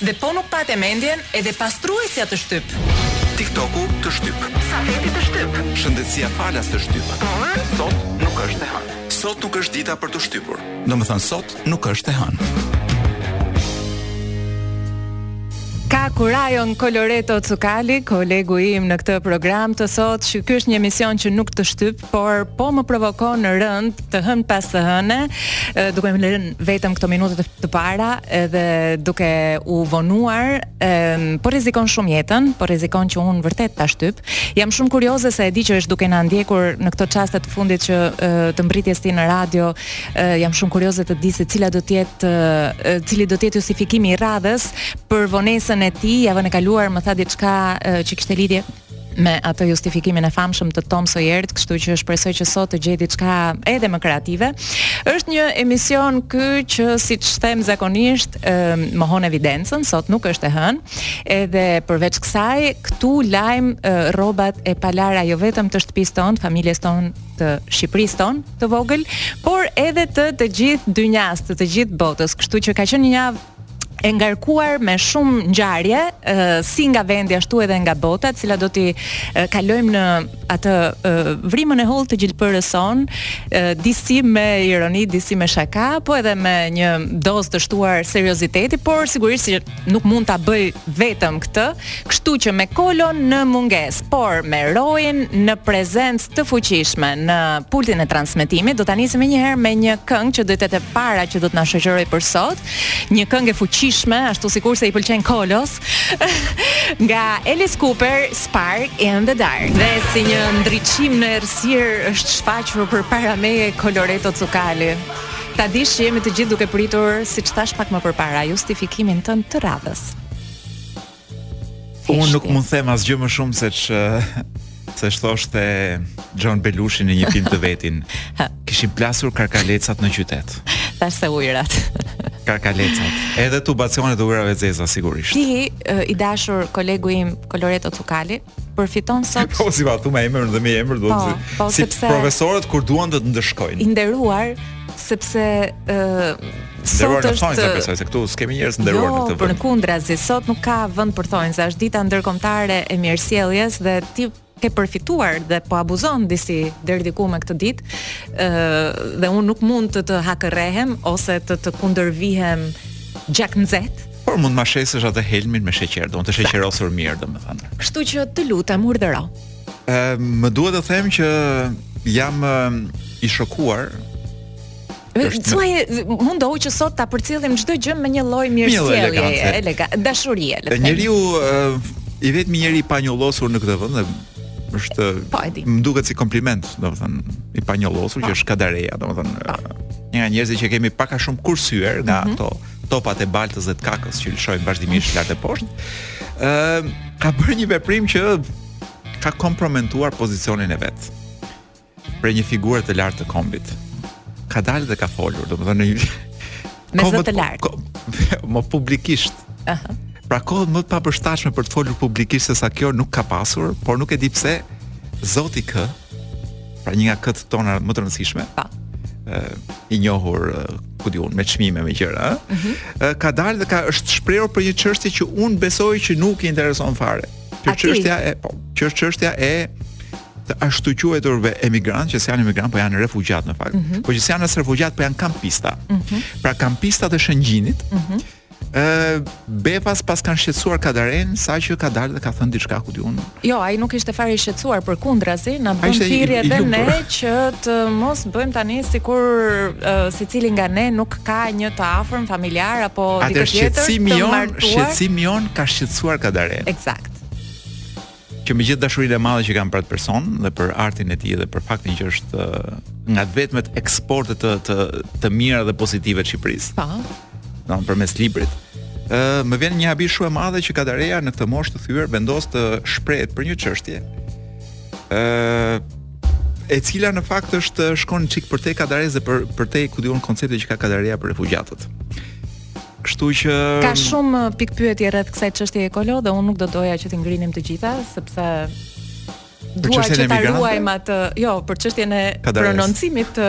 Dhe po nuk pate mendjen edhe pastruesja të shtyp. TikToku të shtyp. Safeti të shtyp. Shëndetësia falas të shtyp. Por sot nuk është e hënë. Sot nuk është dita për të shtypur. Domethënë sot nuk është e hënë. Ka kurajon Koloreto Cukali, kolegu im në këtë program të thotë që ky është një emision që nuk të shtyp, por po më provokon rëndë të hënë pas të hëne, duke më lënë vetëm këto minuta të të para edhe duke u vonuar ëm po rrezikon shumë jetën, po rrezikon që unë vërtet ta shtyp. Jam shumë kurioze se e di që është duke na ndjekur në këto çaste të fundit që e, të mbërritjes tij në radio, e, jam shumë kurioze të di se cila do të jetë e, cili do të jetë justifikimi i radhës për vonesën e tij. Javën e kaluar më tha diçka e, që kishte lidhje me atë justifikimin e famshëm të Tom Sawyerit, kështu që shpresoj që sot të gjejë diçka edhe më kreative. Është një emision ky që siç them zakonisht mohon evidencën, sot nuk është e hënë. Edhe përveç kësaj, këtu lajmë rrobat e palara jo vetëm të shtëpisë tonë, familjes tonë të Shqipërisë tonë të vogël, por edhe të të gjithë dynjas, të të gjithë botës. Kështu që ka qenë një javë e ngarkuar me shumë ngjarje, si nga vendi ashtu edhe nga bota, të cilat do t'i kalojmë në atë vrimën e hollë të gjilpërës sonë, disi me ironi, disi me shaka, po edhe me një dozë të shtuar serioziteti, por sigurisht se nuk mund ta bëj vetëm këtë. Kështu që me Kolon në mungesë, por me Roin në prezencë të fuqishme në pultin e transmetimit, do ta nisim menjëherë me një këngë që do të jetë e para që do të na shoqërojë për sot, një këngë e fuqishme, ashtu sikurse i pëlqen Kolos, nga Alice Cooper, Spark in the Dark. Dhe si një ndriçim në errësirë është shfaqur përpara meje Koloreto Cukali. Ta dish që jemi të gjithë duke pritur, siç thashë pak më përpara, justifikimin tënd të radhës. Unë nuk mund të them asgjë më shumë seç thoshte John Belushi në një film të vetin. Kishin plasur karkalecat në qytet. Thashë se ujërat. karkalecat. Edhe tubacionet e ujërave të zeza sigurisht. Ti i dashur kolegu im Koloreto Cukali, përfiton sot. Po si vatëm me emër dhe mbiemër do po, të po, si sepse, profesorët kur duan të të ndëshkojnë. I nderuar sepse ë uh, Sot është thonjëza besoj se këtu s'kemi njerëz të nderuar jo, në këtë vend. Po përkundrazi sot nuk ka vend për thonjëza, është dita ndërkombëtare e mirësjelljes dhe ti ke përfituar dhe po abuzon disi deri diku me këtë ditë. ë dhe unë nuk mund të të hakërrehem ose të të kundërvihem gjaknxehtë. Por mund të ma shesësh atë helmin me sheqer, do ta sheqerosur mirë, domethënë. Kështu që të lutem urdhëro. Ë më duhet të them që jam i shokuar Thuaj mundohu që sot ta përcjellim çdo gjë me një lloj mirësjellje, elegancë, dashurie, le të them. Njeriu i vetmi njeri i panjollosur në këtë vend është, po e di. Më duket si kompliment, domethënë, i panjollosur që po. është Kadareja, domethënë, po. një nga njerëzit që kemi pak a shumë kursyer nga mhm. ato topat e baltës dhe të kakës që lëshojnë vazhdimisht lart e poshtë, ë uh, ka bërë një veprim që ka kompromentuar pozicionin e vet. Pra një figurë të lartë të kombit. Ka dalë dhe ka folur, domethënë në një me zë të lartë. Po publikisht. Ëh. Uh -huh. Pra kohë më të papërshtatshme për të folur publikisht sesa kjo nuk ka pasur, por nuk e di pse zoti K Pra një nga këta tanët më të rëndësishme. Pa. Po. i njohur ku di unë me çmime me gjëra, ëh, mm -hmm. ka dalë dhe ka është shprehur për një çështje që unë besoj që nuk i intereson fare. Kjo çështja e po, që është çështja e të ashtuquajturve emigrantë që s'janë emigrantë po janë refugjatë në fakt. Mm -hmm. Po që s'janë as refugjatë po janë kampista. Mm -hmm. Pra kampistat e Shëngjinit. Mm -hmm Ë Befas paskan shqetësuar Kadaren saqë ka dalë dhe ka thënë diçka ku di unë. Jo, ai nuk ishte fare i shqetësuar, përkundrazi, na bën thirrje edhe ne që të mos bëjmë tani sikur uh, secili nga ne nuk ka një të afërm familjar apo dikë tjetër. Atë shqetësimi jonë, shqetësimi jonë ka shqetësuar Kadaren. Eksakt. që me gjithë dashurinë e madhe që kam për atë person dhe për artin e tij dhe për faktin që është uh, nga të vetmet eksporte të të të mira dhe pozitive të Shqipërisë. Po. Do të përmes librit. Ë uh, më vjen një habi shumë e madhe që Kadareja në këtë moshë të thyer vendos të shprehet për një çështje. Ë uh, e cila në fakt është shkon çik për te Kadaresë dhe për për te ku di unë koncepti që ka Kadareja për refugjatët. Kështu që ka shumë pikëpyetje rreth kësaj çështjeje Kolë dhe unë nuk do doja që t'i ngrinim të gjitha sepse dua që ta ruajmë atë, jo, për çështjen e prononcimit të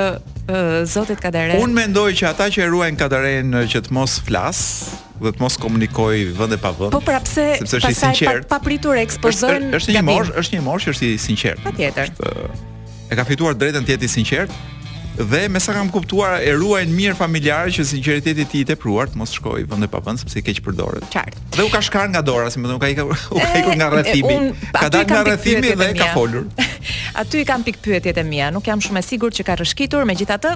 zotit Kadare. Unë mendoj që ata që e ruajnë Kadaren që të mos flasë dhe të mos komunikojë vend e pa vend. Po pra pse? Sepse është i sinqertë. Pa, papritur ekspozojnë. Është në moshë, është në moshë që është i sinqertë. Patjetër. Është E ka fituar të drejtën të jetë i sinqertë dhe me sa kam kuptuar e ruajnë mirë familjarët që sinqeriteti i tij i tepruar të mos shkojë vend e pa vend sepse i keqpërdoret. Qartë. Dhe u ka shkarë nga dora, si me thënë, ka ikur, u ka ikur nga rrethimi. Ka dalë nga rrethimi dhe ka folur. Aty i kam pikëpyetjet e mia, nuk jam shumë e sigurt që ka rrëshkitur, megjithatë,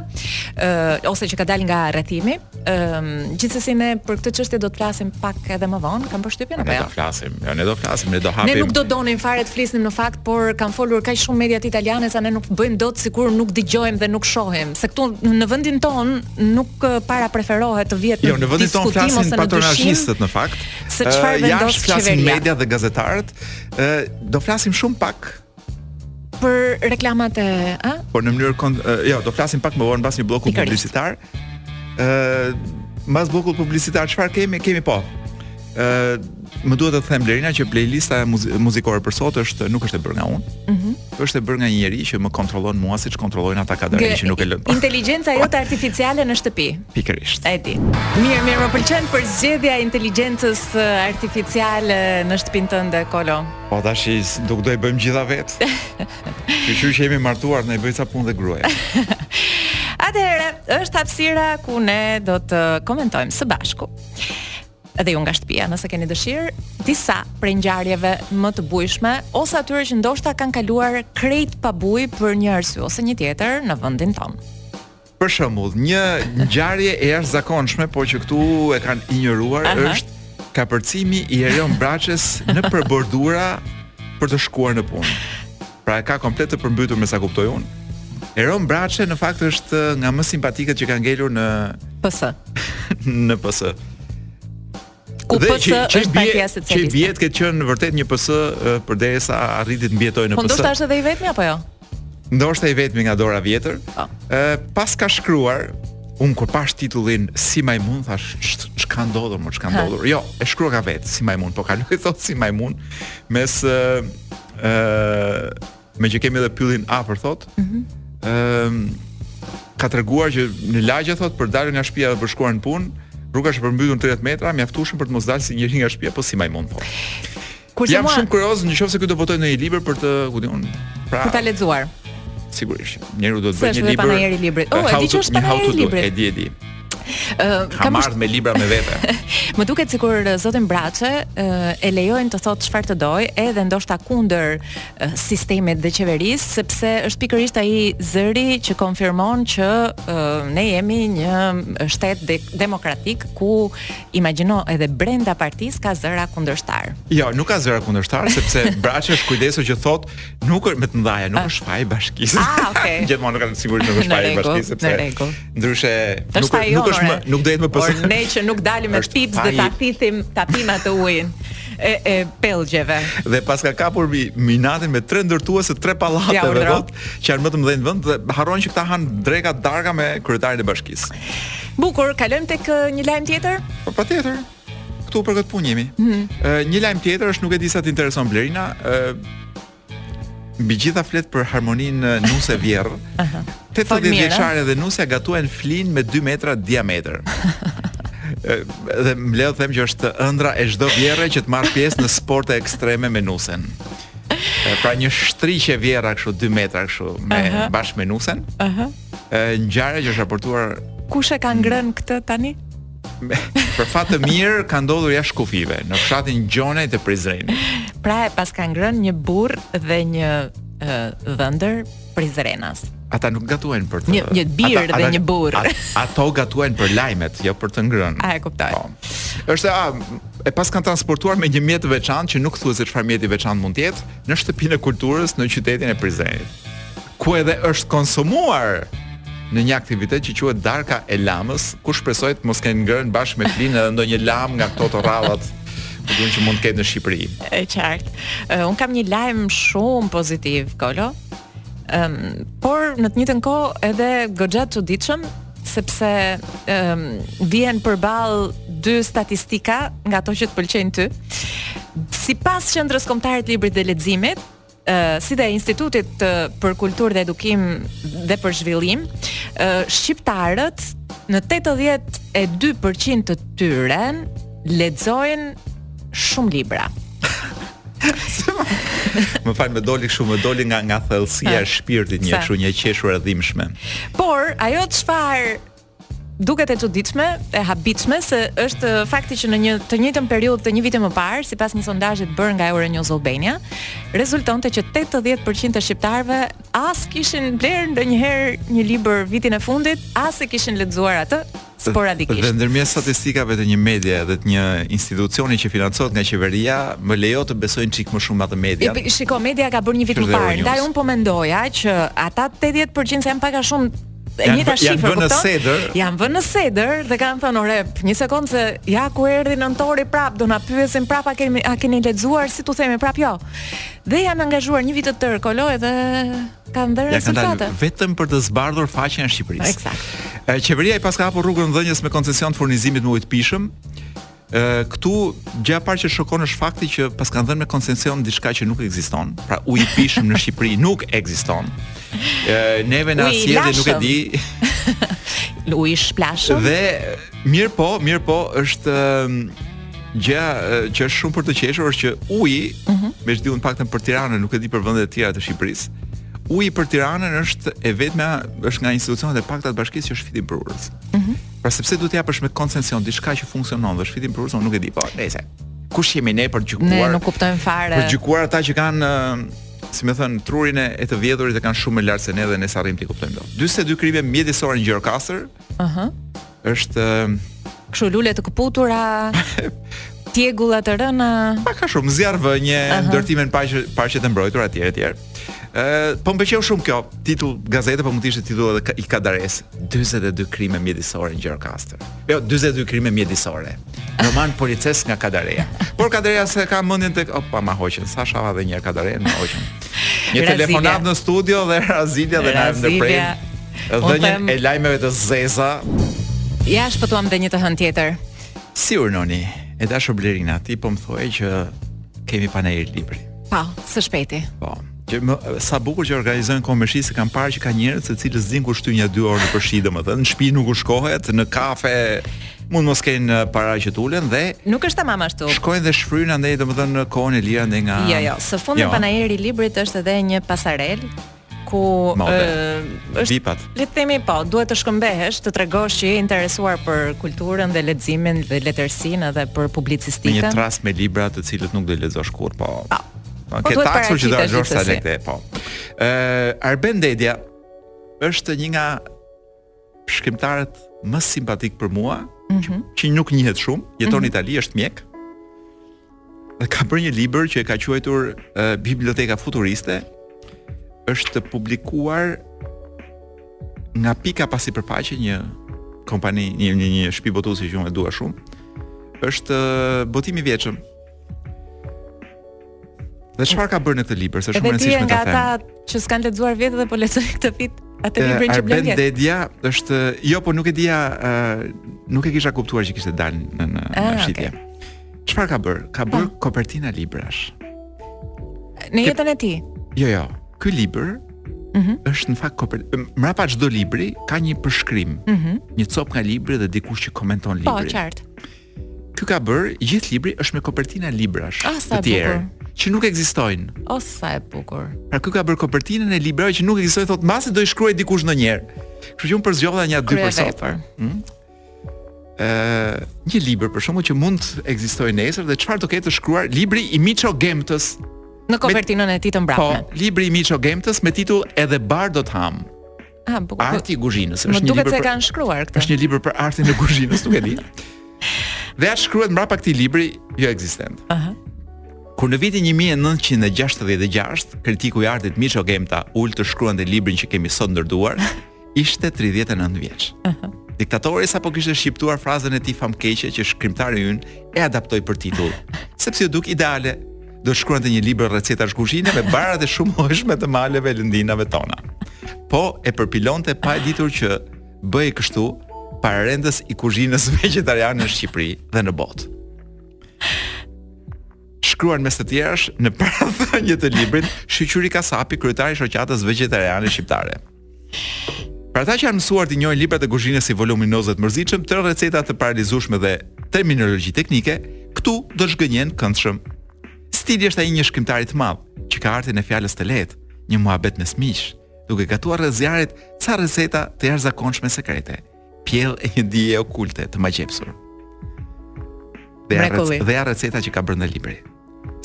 ë ose që ka dalë nga rrethimi. Ëm, gjithsesi ne për këtë çështje do të flasim pak edhe më vonë, kam përshtypjen apo Ne jo? do flasim, jo, ne do flasim, ne do hapim. Ne nuk do donim fare të flisnim në fakt, por kanë folur kaq shumë mediat italiane sa ne nuk bëjmë dot sikur nuk dëgjojmë dhe nuk shohim, se këtu në vendin tonë nuk eh, para preferohet të vihet Jo, në vendin tonë diskutim flasin ose në dyshim. patronazhistët në fakt. se çfarë Eh, vendos Jashtë flasin qeveria. mediat dhe gazetarët. Ë, do flasim shumë pak Për reklamat e, a? Por në mënyrë kont, jo, do flasim pak më vonë mbas një bloku publicitar. Ë, mbas bllokut publicitar çfarë kemi? Kemi po. Ë, më duhet të them Lerina që playlista muzikore për sot është nuk është e bërë nga unë. Mhm. Mm është e bërë nga një njeri që më kontrollon mua siç kontrollojnë ata kuadratë që nuk e lënë. Inteligjenca jote artificiale në shtëpi. Pikërisht. E di. Mirë, mirë, më pëlqen përzgjedhja e inteligjencës artificiale në shtëpinë tënde, Kolo. Po tashi nuk do i bëjmë gjitha vetë. Kështu që jemi martuar, na bën ca punë dhe gruaja. Atëherë, është hapësira ku ne do të komentojmë së bashku edhe ju nga shtëpia nëse keni dëshirë disa prej ngjarjeve më të bujshme ose atyre që ndoshta kanë kaluar krejt pa bujë për një arsye ose një tjetër në vendin tonë. Për shembull, një ngjarje e jashtëzakonshme, por që këtu e kanë injoruar, uh -huh. është kapërcimi i Erion Braçes nëpër bordura për të shkuar në punë. Pra e ka komplet të përmbytur me sa kuptoj unë. Erion Braçe në fakt është nga më simpatikët që kanë ngelur në PS. në PS. Ku dhe PS që, që është partia socialiste. Që i bie të ketë qenë vërtet një PS përderisa arriti të mbijetojë në PS. Po ndoshta është edhe i vetmi apo jo? Ndoshta i vetmi nga dora e vjetër. Po. Ë pas ka shkruar unë kur pashë titullin si majmun thashë çka ndodhur më çka ndodhur. Jo, e shkruajtka vetë si majmun, po kaloj thotë si majmun mes ë meqë kemi edhe pyllin afër thotë. Ëm mm -hmm. ka treguar që në lagje thotë për të dalë nga shtëpia dhe për të shkuar në punë, rruga është përmbytur 30 metra, mjaftueshëm për të mos dalë si njeri nga shtëpia, po si majmun thotë. Kurse jam mua... shumë kurioz në qoftë se ky do botojë një libër për të, ku diun, pra për ta lexuar. Sigurisht. Njëri do të bëjë një libër. Është panairi i librit. Oh, e di që është panairi i librit. E di, e di. Uh, kam marrë dhe libra me vete. Më duket sikur uh, zotin Braçe uh, e lejojnë të thotë çfarë të dojë, edhe ndoshta kundër uh, sistemit dhe qeverisë, sepse është pikërisht ai zëri që konfirmon që uh, ne jemi një uh, shtet de demokratik ku imagjino edhe brenda partisë ka zëra kundërshtarë. Jo, nuk ka zëra kundërshtarë sepse Braçe është kujdesur që thotë Nuk është me të mëdha, nuk ah. është faj bashkisë. Ah, okay. Gjithmonë nuk kanë sigurisht nuk është faj bashkisë sepse. Në rregull. Ndryshe nuk nuk është më nuk do jetë më pas. Por ne që nuk dalim me pipa dhe ta thithim tapima të ujin e e pellgjeve. Dhe paska kapur inatin me tre ndërtuesit e tre pallateve vot, që janë më të mëdhenj në vend dhe harrojnë që këta han dreka darka me kryetarin e bashkisë. Bukur, kalojmë tek një lajm tjetër? Po patjetër. Këtu për këtë punë jemi. Hmm. Një lajm tjetër është nuk e di sa të intereson Blerina, mbi gjitha flet për harmoninë nuse vjehërr. 80 vjeçare dhe nusja gatuajnë flin me 2 metra diametër. dhe më lejo të them që është ëndra e çdo vjehrre që të marr pjesë në sporte ekstreme me nusen. Pra një shtriqe vjehrra kështu 2 metra kështu me uh -huh. bashkë me nusen. Ëh. Uh -huh. Ngjarja që është raportuar kush e ka ngrënë këtë tani? për fat të mirë ka ndodhur jashtë kufijve në fshatin Gjonaj të Prizrenit. Pra e paska ngrënë një burrë dhe një dhëndër Prizrenas. Ata nuk gatuajnë për të një një bir ata, dhe ata, një burrë. Ato gatuajnë për lajmet, jo për të ngrënë. A e kuptoj. Po. Është a e paskan transportuar me një mjet të veçantë që nuk thuhet se çfarë mjeti i veçantë mund të jetë në shtëpinë e kulturës në qytetin e Prizrenit. ku edhe është konsumuar në një aktivitet që quhet Darka e Lamës, ku shpresoj të mos kenë ngrënë bashkë me flinë edhe ndonjë lamë nga këto të rrallat që duan që mund të ketë në Shqipëri. E qartë. Uh, un kam një lajm shumë pozitiv, Kolo. Um, por në të njëjtën kohë edhe goxha të çuditshëm sepse um, vjen përballë dy statistika nga ato që të pëlqejnë ty. Sipas Qendrës Kombëtare të Librit dhe Leximit, si dhe Institutit të, për Kulturë dhe Edukim dhe për Zhvillim, shqiptarët në 82% të tyre lexojnë shumë libra. më fal më doli kështu, më doli nga nga thellësia e shpirtit një kështu një e qeshur e dhimbshme. Por ajo çfarë Duket e çuditshme, e habitshme se është fakti që në një të njëjtën periudhë të një viti më parë, sipas një sondazhi të bërë nga Euronews Albania, rezultonte që 80% e shqiptarëve as kishin blerë ndonjëherë një libër vitin e fundit, as e kishin lexuar atë sporadikisht. Dhe ndërmjet statistikave të një medie dhe të një institucioni që financohet nga qeveria, më lejo të besoj një çik më shumë atë të medias. Shiko, media ka bërë një vit më parë, ndaj un po mendoja që ata 80% janë pak a shumë e njëjta shifër, kupton? Janë vënë në sedër. Janë vënë në sedër dhe kanë thënë ore, një sekond se ja ku erdhi nëntori prapë, do na pyesin prapë a keni a keni lexuar si t'u themi prapë jo. Dhe janë angazhuar një vit të tërë Kolo edhe kanë dhënë rezultate. Ja, vetëm për të zbardhur faqen e Shqipërisë. Eksakt. Qeveria i paska hapur rrugën dhënies me koncesion të furnizimit me ujë të pijshëm, Ë këtu gjëja e parë që shokon është fakti që paskan dhënë me koncesion diçka që nuk ekziston. Pra uji i pishëm në Shqipëri nuk ekziston. Ë neve na sjellin nuk e di. uji shpëlashëm. Dhe mirë po, mirë po është gjëja që është shumë për të qeshur është që uji, mm -hmm. me ç'di unë të paktën për Tiranën, nuk e di për vendet e tjera të Shqipërisë. Uji për Tiranën është e vetmja, është nga institucionet e pakta të bashkisë që është fitimprurës. Mm -hmm. Pra se pse duhet të japësh me koncesion diçka që funksionon dhe është fitimprurës unë, nuk e di, po nejse. Kush jemi ne për të gjykuar? Ne nuk kuptojmë fare. Për të gjykuar ata që kanë si me thënë trurin e të vjedhurit e kanë shumë më lart se ne dhe ne s'arrijmë t'i kuptojmë dot. 42 krime mjedisore në Gjirokastër. Ëh. Uh -huh. Është kështu lule të këputura. Tjegulla të rëna. Pa ka shumë zjarrvënie, uh -huh. ndërtime në parqe parqe të mbrojtura etj etj. Ë, po më pëlqeu shumë ky titull gazete, po mund të ishte titull edhe ka- i Kadaresë. 42 krime mjedisore në Gjirokastër. Jo, 42 krime mjedisore. Roman policesk nga Kadareja. Por Kadareja s'e ka mendjen tek, opa, ma hoqën. Sa shava edhe një herë Kadarenë, ma hoqën. Një Razilja. telefonatë në studio dhe Razilja dhe na e Razilja. ndërpreu. Unë Dhënien them- e lajmeve të zeza. Ia shpëtuam dhe një të hëne tjetër. Si urdhëroni? E dashur Blerina, ti po më thuaj që kemi panair libri. Po, së shpejti. Po. Që më, sa bukur që organizojnë në kohë me shi, se kam parë që ka njerëz të cilët s'dinë ku t'shtyjnë nja 2 orë nëpër shi, domethënë në shtëpi nuk u shkohet, në kafe mund të mos kenë uh, para që t'ulen dhe nuk është tamam ashtu. Shkojnë dhe shfryjnë andej domethënë në kohën e lirë andej nga Jo, jo, së fundi jo. panairi i librit është edhe një pasarelë ku ë vipat. Le të themi po, duhet të shkëmbehesh, të tregosh që je i interesuar për kulturën dhe leximin dhe letërsinë dhe për publicistikën. Një trastë me libra të cilët nuk do t'i lexosh kurrë, po. Po. Po, po ke taksur që do të harxhosh ca lekë, po. Ë Arben Dedja është një nga shkrimtarët më simpatikë për mua, mm -hmm. që nuk njihet shumë, jeton mm -hmm. në Itali, është mjek, dhe ka bërë një libër që e ka quajtur uh, Biblioteka Futuriste, është publikuar nga Pika pa sipërfaqe një kompani, një, një, një shpi botuese që unë e dua shumë, është botim i vjetshëm, Dhe çfarë ka bërë në këtë libër, se është shumë e rëndësishme ta them. Edhe ti je nga ata që s'kan lexuar vetë dhe po lexojnë këtë vit, atë librin që blen vetë. Dedja është, jo, po nuk e dija, uh, nuk e kisha kuptuar që kishte dalë në në ah, shitje. Çfarë ka bërë? Ka bërë ah. kopertina librash. Në jetën e tij. Jo, jo. Ky libër mm -hmm. është në fakt kopert. Mrapa çdo libri ka një përshkrim, mm -hmm. një copë nga libri dhe dikush që komenton po, librin. Po, qartë. Ky ka bër, gjithë librin është me kopertina librash ah, të tjerë që nuk ekzistojnë. Oh, sa e bukur. Pra ky ka bër kopertinën e librave që nuk ekzistojnë, thotë mbase do i shkruaj dikush ndonjëherë. Kështu që un përzgjodha nja dy për sot. Ëh, hmm? një libër për shembull që mund të ekzistojë nesër dhe çfarë do ketë të shkruar libri i Micho Gemtës në kopertinën e tij të mbrapme. Po, libri i Miço Gemtës me titull Edhe bar do të ham. Ah, bukur. Po- Arti i kuzhinës, është një libër. Më duket se kanë shkruar këtë. Është një libër për artin e kuzhinës, nuk e di. Dhe ja ç'shkruhet mbrapa këtij libri joekzistent. Aha. Kur në vitin 1966, kritiku i artit Miço Gemta u ul të shkruante librin që kemi sot ndër duar, ishte 39 vjeç. Aha. Diktatori sapo kishte shqiptuar frazën e tij famkeqe që shkrimtari ynë e adaptoi për titull, sepse iu duk ideale, do të shkruante një libër recetash kuzhine me barërat e shumëllojshme të maleve e lëndinave tona. Po e përpilonte pa e ditur që bëhej kështu pararendës i kuzhinës vegetariane në Shqipëri dhe në botë. Shkruan mes të tjerash në parathënie të librit Shyqyri Kasapi, kryetari i Shoqatës Vegetariane Shqiptare. Për ata që janë mësuar të njohin librat e kuzhinës si voluminozë, të mërzitshëm, me receta të parealizueshme dhe terminologji teknike, këtu do të zhgënjehen këndshëm. Stili është ai i një shkrimtari të madh, që ka artin e fjalës të lehtë, një muhabet mes miqsh, duke gatuar rreth zjarrit ca receta të jashtëzakonshme sekrete, pjellë e një dije okulte të magjepsur. Dhe ja, dhe ja receta që ka brenda libri.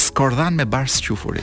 Skordhan me bar squfuri.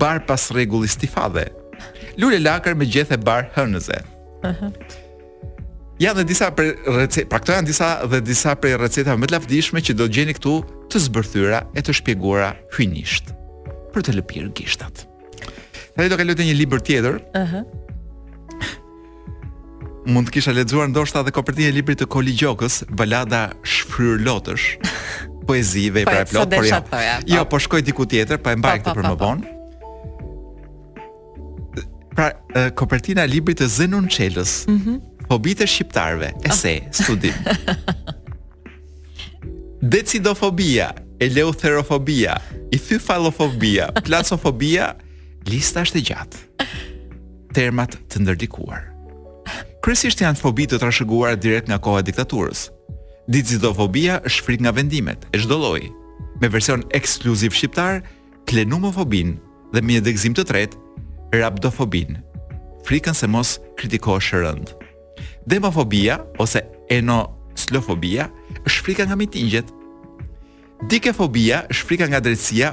Bar pas rregulli stifadhe. Lulelakër me gjethe bar hënëze. Aha. Ja dhe disa për receta, pra këto janë disa dhe disa prej recetave më të lavdishme që do të gjeni këtu të zbërthyra e të shpjeguara hyjnisht për të lëpirë gishtat. Tani do kaloj te një libër tjetër. Aha. Uh -huh. Mund të kisha lexuar ndoshta edhe kopertinën e librit të Koli Gjokës, Balada Shfryr Lotësh. Poezi, vepra e plotë, por jo. Po. Jo, po shkoj diku tjetër, pa po e mbaj po, këtë për më vonë. Pra, kopertina e librit të Zenon Çelës. Mhm. Mm Fobitë e shqiptarëve, ah. ese, oh. studim. Decidofobia, eleuterofobia, ithyfalofobia, placofobia, lista është e gjatë. termat të ndërlikuar. Kryesisht janë fobi të trashëguara direkt nga koha e diktaturës. Decidofobia është frikë nga vendimet, e çdo lloji, me version ekskluziv shqiptar, klenumofobinë dhe me një degëzim të tretë, rabdofobinë, frikën se mos kritikohesh rëndë. Demofobia ose enoslofobia është frika nga mitingjet. Dikefobia është frika nga drejtësia,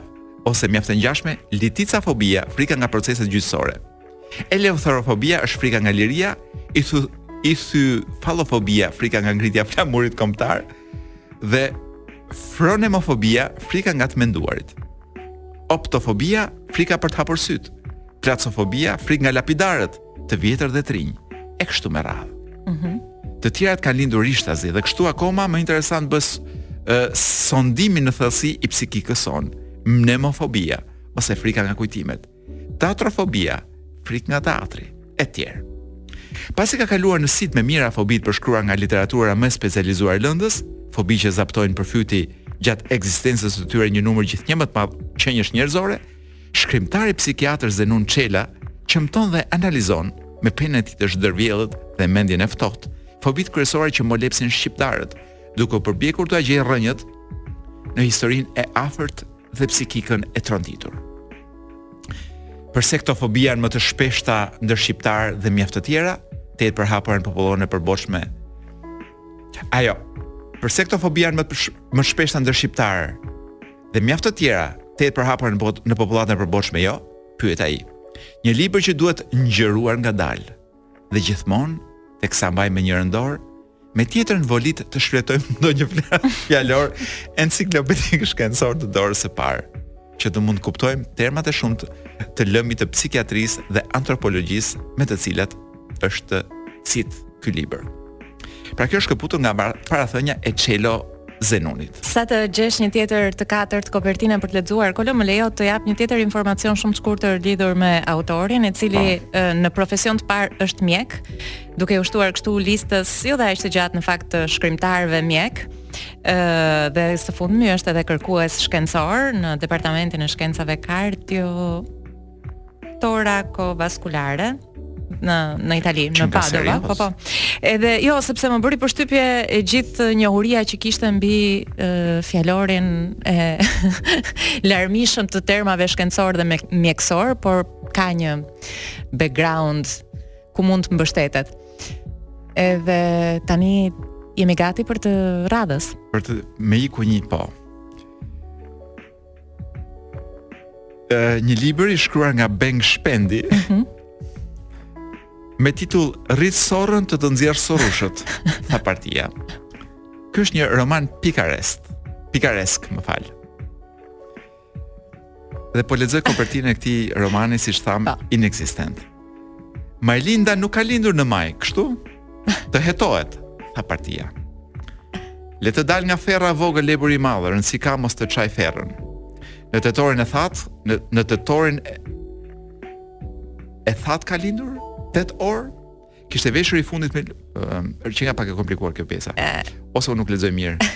ose mjaft e ngjashme, liticafobia, frika nga proceset gjyqësore. Eleutherofobia është frika nga liria, ithyfalofobia, frika nga ngritja e flamurit kombëtar dhe fronemofobia, frika nga të menduarit. Optofobia, frika për të hapur sytë. Placofobia, frikë nga lapidarët. të vjetër dhe të rinj, e kështu me radhë. Mm -hmm. Të tjerat kanë lindur rishtazi dhe kështu akoma më interesant bëhet uh, sondimi në thellësi i psikikës sonë, mnemofobia ose frika nga kujtimet, teatrofobia, frikë nga teatri, e tjerë. Pasi ka kaluar në sitë me mijëra fobi të përshkruara nga literatura më e specializuar e lëndës, fobi që zaptojnë për fyti gjatë ekzistencës së tyre një numër gjithnjë e më të madh qeniesh njerëzore, Shkrimtari psikiatër Zenun Çela qëmton dhe analizon me penën e tij të zhdërvjellët dhe mendjen e ftohtë fobitë kryesore që molepsin shqiptarët, duke u përpjekur t'ua gjejë rrënjët në historinë e afërt dhe psikikën e tronditur. Përse këto fobi janë më të shpeshta ndër shqiptarë dhe mjaft të tjera, tejet të përhapura në popullën e përbotshme. A jo, përse këto fobi janë më të shpeshta ndër shqiptarë? dhe mjaft të tjera, tejet të përhapura në botë, në popullatën e përbotshme jo? pyet ai. Një libër që duhet ngjëruar ngadalë dhe gjithmonë teksa e mbajmë me njërën dorë, me tjetrën volit të shfletojmë ndonjë fjalor enciklopedik shkencor të dorës së parë, që të mund të kuptojmë termat e shumtë të lëmit të psikiatrisë dhe antropologjisë me të cilat është citur ky libër. Pra kjo është shkëputur nga parathënja e Çelo Zenunit. Sa të gjesh një tjetër të katërt kopertine për të lexuar, Kolo më lejo të jap një tjetër informacion shumë të shkurtër lidhur me autorin, i cili në profesion të parë është mjek, duke u shtuar kështu listës jo dhe aq të gjatë në fakt të shkrimtarëve mjekë. Ë dhe së fundmi është edhe kërkues shkencor në departamentin e shkencave kardio torakovaskulare në në Itali, në Padova, po po. Edhe jo, sepse më bëri përshtypje e gjithë njohuria që kishte mbi e, fjalorin e larmishëm të termave shkencorë dhe mjekësorë, por ka një background ku mund të mbështetet. Edhe tani jemi gati për të radhës. Për të me iku një po. një libër i shkruar nga Beng Shpendi. Mm -hmm. Me titull Rrit sorrën të të nxjerrë sorrushët, tha partia. Ky është një roman pikaresk. Pikaresk, më fal. Dhe po lexoj kopertinën e këtij romani, siç thamë, inekzistent. Majlinda nuk ka lindur në maj, kështu? Të hetohet, tha partia. Le të dalë nga ferra vogël lepur i madh, rëndësi ka mos të çajë ferrën. Në tetorin e thatë, në, në tetorin e, e thatë ka lindur 8 orë. Kishte veshur i fundit me uh, qenka pak e komplikuar kjo pjesa. Ose unë nuk lexoj mirë.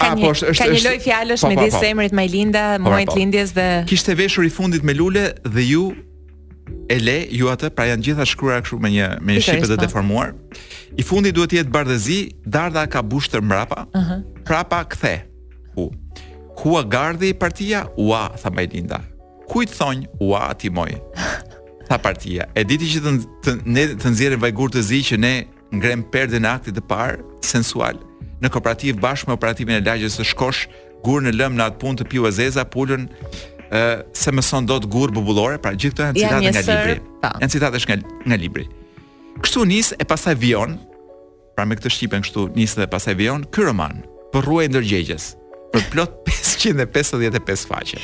Ka një, po, është, është, ka një lojë fjalësh po, me po, midis emrit Majlinda, muajit të lindjes dhe... Kishte veshur i fundit me lule dhe ju e le ju atë, pra janë të gjitha shkruar kështu me një me një shqipe të deformuar. I fundi duhet të jetë bardhezi, dardha ka bishtin mbrapa. Ëh. Uh -huh. Prapa kthe. U. Ua gardhi partia? Ua, tha Majlinda. Kujt thonj? Ua, ti moj. Tha partia. E diti që të të, ne, të nxjerrim vajgur të zi që ne ngremë perden e aktit të parë, sensual, në kooperativë bashkë me operativin e lagjes së Shkosh, gurë në lëmë në atë punë të piu e zeza, pulën, e, se mëson dot gurë bubullore, pra gjithë këto janë citate nga libri. Po. Janë citate nga, nga libri. Kështu nis e pastaj vijon, pra me këtë shqipen kështu nis dhe pastaj vijon, ky roman, përrua i ndërgjegjes, për plot 555 faqe.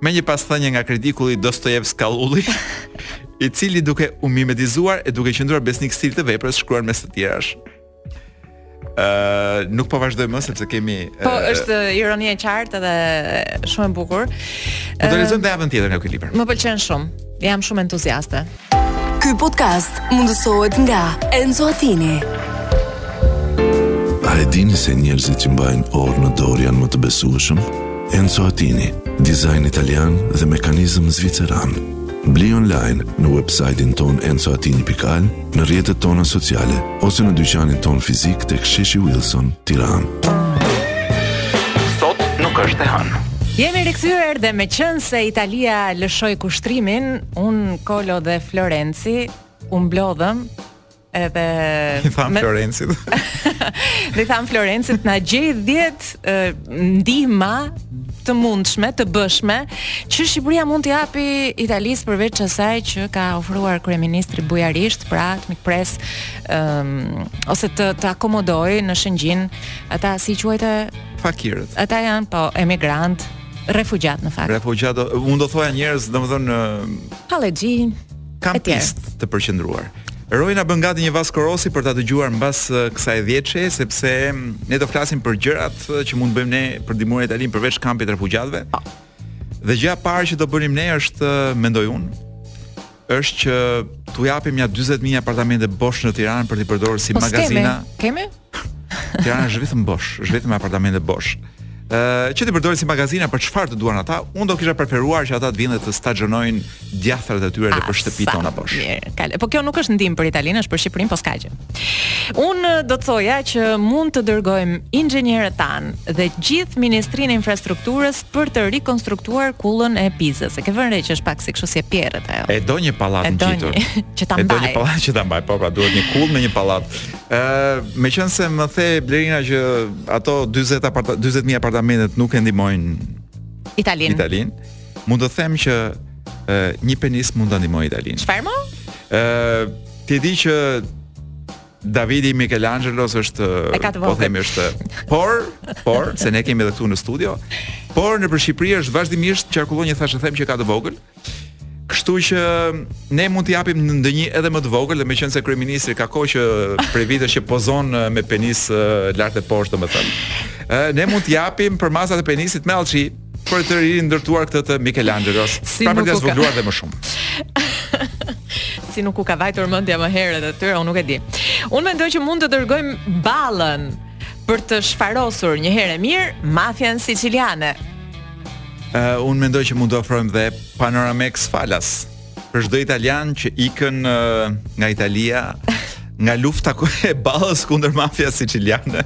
Me një pasthënie nga kritikulli Dostojevsk Kallulli, i cili duke u mimetizuar e duke qëndruar besnik stilit të veprës shkruan mes të tjerash. Ë, uh, nuk po vazhdoj më sepse kemi Po, uh, është ironi e qartë dhe shumë e bukur. Po do lexojmë javën tjetër nga ky libër. Më pëlqen shumë. Jam shumë entuziaste. Ky podcast mundësohet nga Enzo Attini. A e dini se njerëzit që mbajnë orë në dorë janë më të besueshëm? Enzo Attini, dizajn italian dhe mekanizëm zviceran. Bli online në website-in tonë enzoattini.al, në rrjetet tona sociale, ose në dyqanin tonë fizik tek sheshi Wilson, Tiranë. Sot nuk është e hënë. Jemi rikthyer dhe meqenëse Italia lëshoi kushtrimin, Unë, Kolo dhe Florenci u mblodhëm edhe i thamë me... Florencit. dhe i thamë Florencit na gjej 10 ndihma të mundshme, të bëshme, që Shqipëria mund t'i japë Italisë përveç asaj që ka ofruar kryeministri bujarisht, pra të mikpresë um, ose të të akomodojë në Shëngjin, ata si quajte, fakirët. Ata janë po emigrantë, Refugjatë në fakt. Refugjatë, unë do thoja njerëz, domethënë hallexhinj, kampistë të përqendruar. Roi na bën gati një Vasco Rossi për ta dëgjuar mbas kësaj dhjetëshe, sepse ne do flasim për gjërat që mund të bëjmë ne për ndihmuar Italinë përveç kampit refugjatëve. Dhe gjëja e parë që do bënim ne është mendoj unë, është që t'u japim ja 40000 apartamente bosh në Tiranë për t'i përdorur si po magazina. Kemi? Tirana është vetëm bosh, është vetëm apartamente bosh. Ë, uh, që t'i përdorin si magazina për çfarë të duan ata, unë do kisha preferuar që ata të vinë të stacionojnë djathrat e tyre dhe për shtëpitë tona bosh. Mirë, kale. Po kjo nuk është ndihmë për Italinë, është për Shqipërinë, po s'ka gjë. Unë do të thoja që mund të dërgojmë inxhinierët tanë dhe gjithë Ministrinë e Infrastrukturës për të rikonstruktuar kullën e Pizës. E ke vënë re që është pak si kështu si e pjerrët ajo. E do një pallat ngjitur. Që ta mbajë. E do një pallat që ta mbajë, po pra duhet një kullë me një pallat. Ë, meqense më the Blerina që ato 40 apart 40000 apartamentet nuk e ndihmojnë Italinë. Italinë. Mund të them që e, një penis mund ta ndihmojë Italinë. Çfarë më? Ë, ti e di që Davidi i Michelangelos është po themi është por por se ne kemi edhe këtu në studio por nëpër Shqipëri është vazhdimisht qarkullon një thashethem që ka të vogël Kështu që ne mund t'i japim ndonjë edhe më të vogël, dhe meqenëse kryeministri ka kohë që prej vitesh që pozon me penis lart e poshtë, domethënë. Ë ne mund t'i japim për masat e penisit me allçi, për të rindërtuar këtë të Michelangelos. Si pra për t'ia zvogëluar dhe më shumë. si nuk u ka vajtur mendja më herët atyre, unë nuk e di. Unë mendoj që mund të dërgojmë Ballën për të shfarosur një herë e mirë mafian siciliane. Uh, unë mendoj që mund të ofrojmë dhe panorameks falas për çdo italian që ikën uh, nga Italia nga lufta e Ballës kundër mafias siciliane.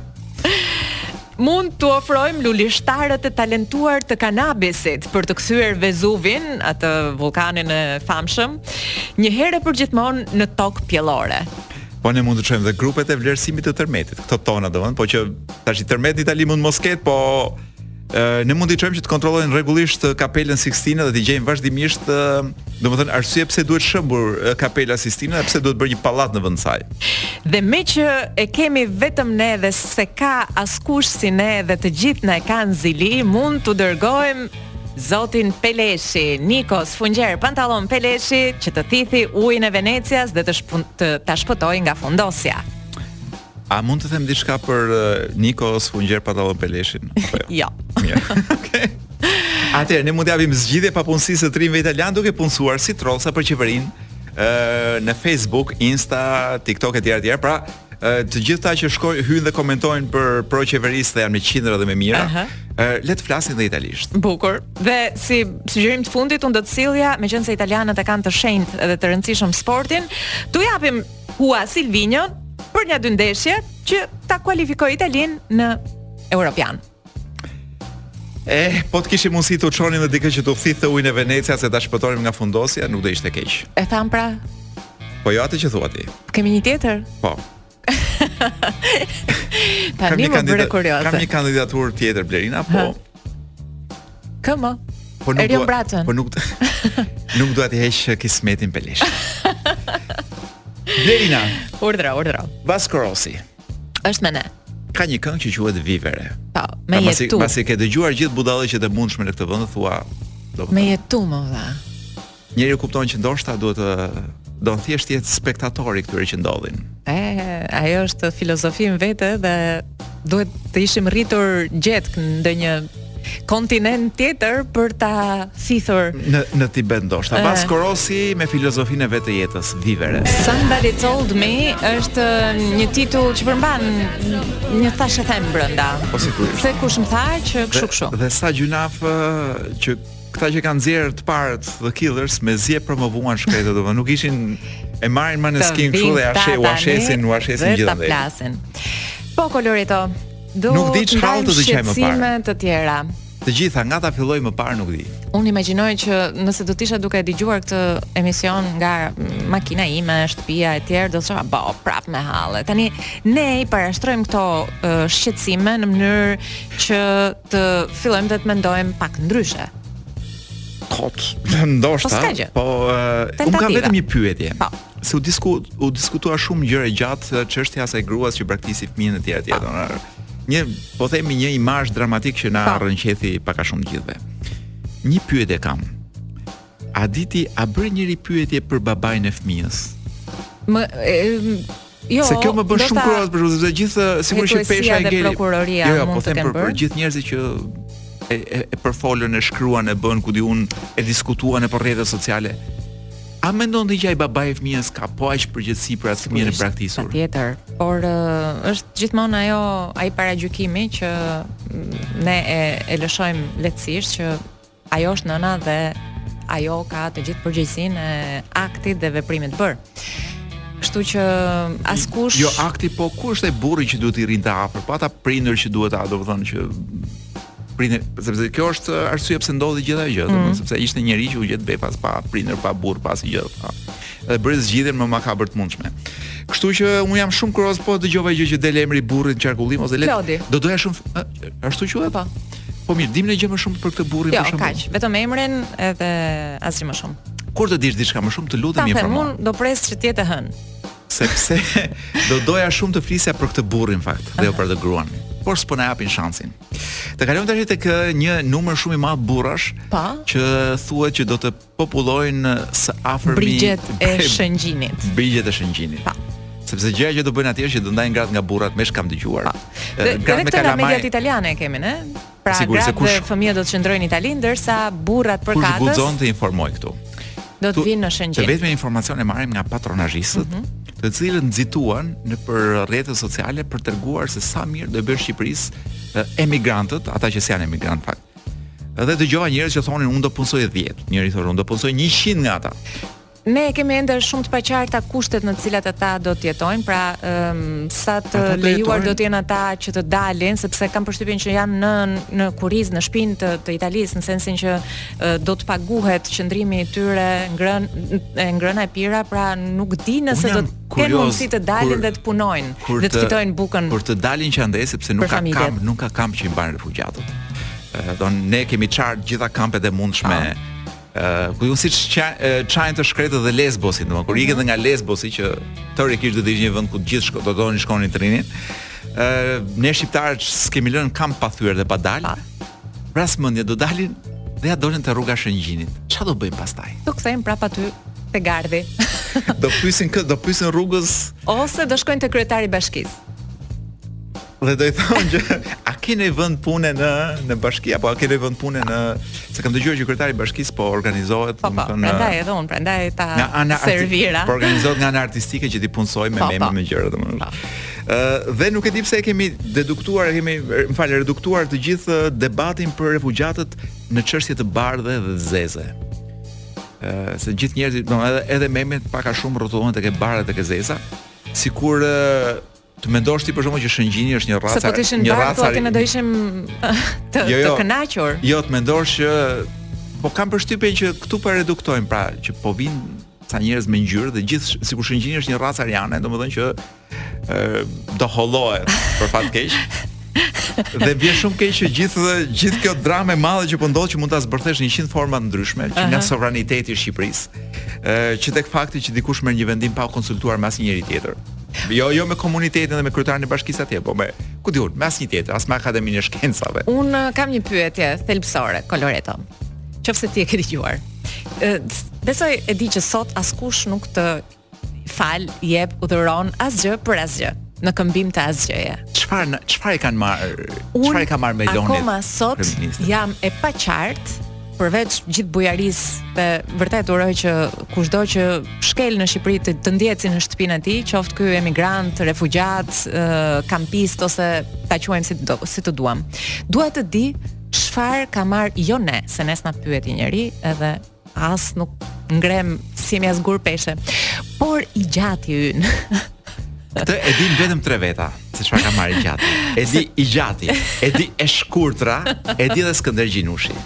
Mund t'u ofrojmë lulishtarët e talentuar të kanabisit për të kthyer Vezuvin, atë vullkanin e famshëm, një herë e përgjithmonë në tokë pjellore. Po ne mund të çojmë dhe grupet e vlerësimit të tërmetit. Këto tona domthon, po që tashi tërmet në Itali mund mos ketë, po ne mund t'i çojmë që të kontrollojnë rregullisht kapelën Sistine dhe të gjejnë vazhdimisht, domethënë arsye pse duhet shembur kapela Sistine dhe pse duhet bërë një pallat në vend të saj. Dhe meqë e kemi vetëm ne dhe s'e ka askush si ne dhe të gjithë na e kanë zili, mund t'u dërgojmë zotin Peleshi, Niko Sfungjer Pantallon Peleshi, që të thithë ujin e Venecias dhe të, shpun, të, ta shpëtojë nga fundosja. A mund të them diçka për uh, Niko Sfungjer Pantallon Peleshin? Apo jo. jo. Okej. Atëherë ne mund t'i japim zgjidhje papunësisë së trimëve italianë duke i punësuar si trollsa për qeverinë në Facebook, Insta, TikTok etj etj. Pra, të gjithë ata që shkojnë hyjnë dhe komentojnë për pro qeverisë dhe janë me qindra dhe me mijëra. Uh -huh. Le të flasin dhe italisht. Bukur. Dhe si sugjerim të fundit unë do të sillja, meqenëse italianët e kanë të shenjtë dhe të rëndësishëm sportin, t'u japim hua Silvinjon për nja dy ndeshje që ta kualifikojë Italin në Europian. Eh, po të kishim mundësi të çonim edhe dikë që të thithë ujin e Venecias e ta shpëtonim nga fundosja, nuk do ishte keq. E tham pra. Po jo atë që thua ti. Kemi një tjetër? Po. Tani më bëre kurioze. Kam një kandidaturë tjetër Blerina, po. Kë më? Po nuk Erion Braçën. Po nuk nuk dua të heq kismetin pelesh. Blerina. Urdhra, urdhra. Vasco Rossi. Është me ne. Ka një këngë që quhet Vivere. Po, me pra, me jetu. Pasi pasi ke dëgjuar gjithë budallëqet e mundshme në këtë vend, thua, do të Me jetu më vlla. Njeriu kupton që ndoshta duhet të do të thjesht jetë spektator i këtyre që ndodhin. Ëh, ajo është filozofi më vete dhe duhet të ishim rritur gjetkë ndonjë kontinent tjetër për ta thithur në në Tibet ndoshta. Vasco Rossi me filozofinë e vet të jetës vivere. Somebody told me është një titull që përmban një thashethem brenda. Po sigurisht. Se kush më tha që kshu kshu. Dhe, dhe sa gjynaf që këta që kanë nxjerr të parët The Killers me zje promovuan të shkretët do nuk ishin e marrin më në skin kështu dhe ashe u ashesin u ashesin gjithë. Po kolorito. Do nuk di çfarë të dëgjoj më parë. Të tjera. Të gjitha nga ta filloj më parë nuk di. Unë imagjinoj që nëse do të isha duke dëgjuar këtë emision nga makina ime, shtëpia e tjera, do të thoja obobo prapë me halle. Tani ne i parashtrojmë këto uh, shqetësime në mënyrë që të fillojmë të mendojmë pak ndryshe. Kot, ndoshta. Po, po uh, unë kam vetëm një pyetje. Po. se u disku u diskutua shumë gjerë e gjatë çështja e asaj gruas që braktisi fëmijën e tjera e tjera. Një po themi një imazh dramatik që na po. rrënqethi pak a shumë gjithëve. Një pyetje kam. A di ti a bëri njeri pyetje për babain e fëmijës? Më e, Jo, se kjo më bën shumë kurioz për shkak të gjithë sigurisht që pesha e gjerit. Jo, jo, po them për, për gjithë njerëzit që e, e, e përfolën, e shkruan, e bënë ku di unë, e diskutuan në rrjetet sociale. A mendon ti që ai babai i fëmijës ka po aq përgjegjësi për atë fëmijën e braktisur? Patjetër, por është gjithmonë ajo ai paragjykimi që ne e e lëshojmë lehtësisht që ajo është nëna dhe ajo ka të gjithë përgjegjësinë e aktit dhe veprimit të bërë. Kështu që askush Jo, akti po ku është ai burri që duhet t'i rrinte afër? Po ata prindër që duhet ata, domethënë që prindër, sepse kjo është arsyeja pse ndodhi gjithë ajo gjë, mm -hmm. sepse ishte një njeri që u gjet befas pa prindër, pa burrë, pa asgjë. Pa. Dhe bëri zgjidhjen më makabër të mundshme. Kështu që unë jam shumë kurioz po dëgjova gjë që del emri i burrit në qarkullim ose le. Do doja shumë ashtu quhet pa. Po mirë, dimë ndonjë gjë më shumë për këtë burrin jo, për shembull. Jo, kaq, vetëm emrin edhe asgjë më shumë. Kur të dish diçka më shumë, të lutem më informo. Ta them, unë do pres që të jetë e hënë. Sepse do doja shumë të flisja për këtë burrin në fakt dhe jo për gruan. Por s'po na japin shansin. Të kalojmë tash tek një numër shumë i madh burrash pa? Po. që thuhet që do të popullojnë së afërmi brigjet e Shëngjinit. Brigjet e Shëngjinit. Pa. Po. Sepse gjëja që do bëjnë atje është që do ndajnë gratë nga burrat, me ç'kam dëgjuar. Pa. Po. Dhe, dhe, dhe këtë nga mediat italiane e kemi, ne. Pra Sigur, gratë kush... dhe fëmijët do të qëndrojnë në Itali, ndërsa burrat për katës. Kush guxon të informojë këtu? Do të vijnë në Shëngjin. Të vetmet informacione i marrim nga patronazhistët, mm -hmm. të cilët nxituan nëpër rrjetet sociale për të treguar se sa mirë do i bëjnë Shqipërisë emigrantët, ata që janë emigrantë në fakt. Edhe dëgjova njerëz që thonin unë do punësoj 10, njëri thoshte unë do punësoj 100 nga ata. Ne kemi ende shumë të paqarta kushtet në të cilat ata do të jetojnë, pra um, sa të lejuar do të jenë ata që të dalin, sepse kam përshtypjen që janë në në kurriz në shpinë të, të Italisë, në sensin që uh, do të paguhet qëndrimi i tyre ngrën e ngrëna e pira, pra nuk e di nëse do të kenë mundësi të dalin kur, dhe të punojnë, kur dhe të fitojnë bukën. Kur të dalin që andej sepse nuk ka kamp, nuk ka kamp që i mban refugjatët. Uh, domethënë ne kemi çarë gjithë kampet e mundshme. Ah Ëh, ku, si s'i çajnë të shkretët dhe Lesbosin, domethënë kur ikën dhe nga Lesbosi që teorikisht do të ishte një vend ku të gjithë shko, do donin të shkonin të rrinin. Ëh, ne shqiptarët s'kemi lënë kamp pa thyer dhe pa dalë. Pra merre me mendje do dalin dhe ja dolën te rruga e Shëngjinit. Ça do bëjnë pastaj? Do kthehen prapë aty te gardhi. do pyesin kë, do pyesin rrugës ose do shkojnë te kryetari i bashkisë. Dhe do i thonë që a ke një vend pune në në bashki apo a ke një vend pune në se kam dëgjuar që kryetari i bashkisë po organizohet po, po, në prandaj edhe unë prandaj ta nga ana servira. Po organizohet nga ana artistike që t'i punësojë me po, meme, po. me gjëra domethënë. Ë uh, dhe nuk e di pse e kemi deduktuar, e kemi më fal reduktuar të gjithë debatin për refugjatët në çështje të bardhe dhe të zeze se gjithë njerëzit, domethënë edhe edhe memet pak a shumë rrotullohen tek e bardha dhe tek e zeza, sikur Të mendosh ti për shkakun që Shëngjini është një racë, po një racë aty ne do ishim të jo, jo, të kënaqur. Jo, të mendosh që po kam përshtypjen që këtu po reduktojmë, pra që po vijnë ca njerëz me ngjyrë dhe gjithë sikur Shëngjini është një racë ariane, domethënë që ë do hollohet për fat të keq. dhe bie shumë keq që gjithë dhe gjithë kjo dramë e madhe që po ndodh që mund ta zbërthesh në 100 forma të ndryshme, që nga sovraniteti i Shqipërisë, ë që tek fakti që dikush merr një vendim pa u konsultuar me asnjeri tjetër. Jo, jo me komunitetin dhe me kryetarin e bashkisë atje, po me ku di unë, me asnjë tjetër, as me Akademinë e Shkencave. Unë uh, kam një pyetje thelbësore, Koloreto. Qofse ti e ke dëgjuar. Besoj e di që sot askush nuk të fal, jep, dhuron asgjë për asgjë në këmbim të asgjëje. Çfarë çfarë kanë marrë? Çfarë ka marrë Meloni? Akoma sot jam e paqartë përveç gjithë bujarisë dhe vërtet uroj që kushdo që shkel në Shqipëri të, të ndjehet si në shtëpinë e tij, qoftë ky emigrant, refugjat, kampist ose ta quajmë si të si të duam. Dua të di çfarë ka marr jo ne, se ne s'na pyeti njëri, edhe as nuk ngrem asgjëkund peshë. Por i gjati ynë. Këtë e dinë vetëm tre veta, se çfarë ka marrë i gjati. E di i gjati, e di e shkurtra, e di edhe Skënder Gjinushi.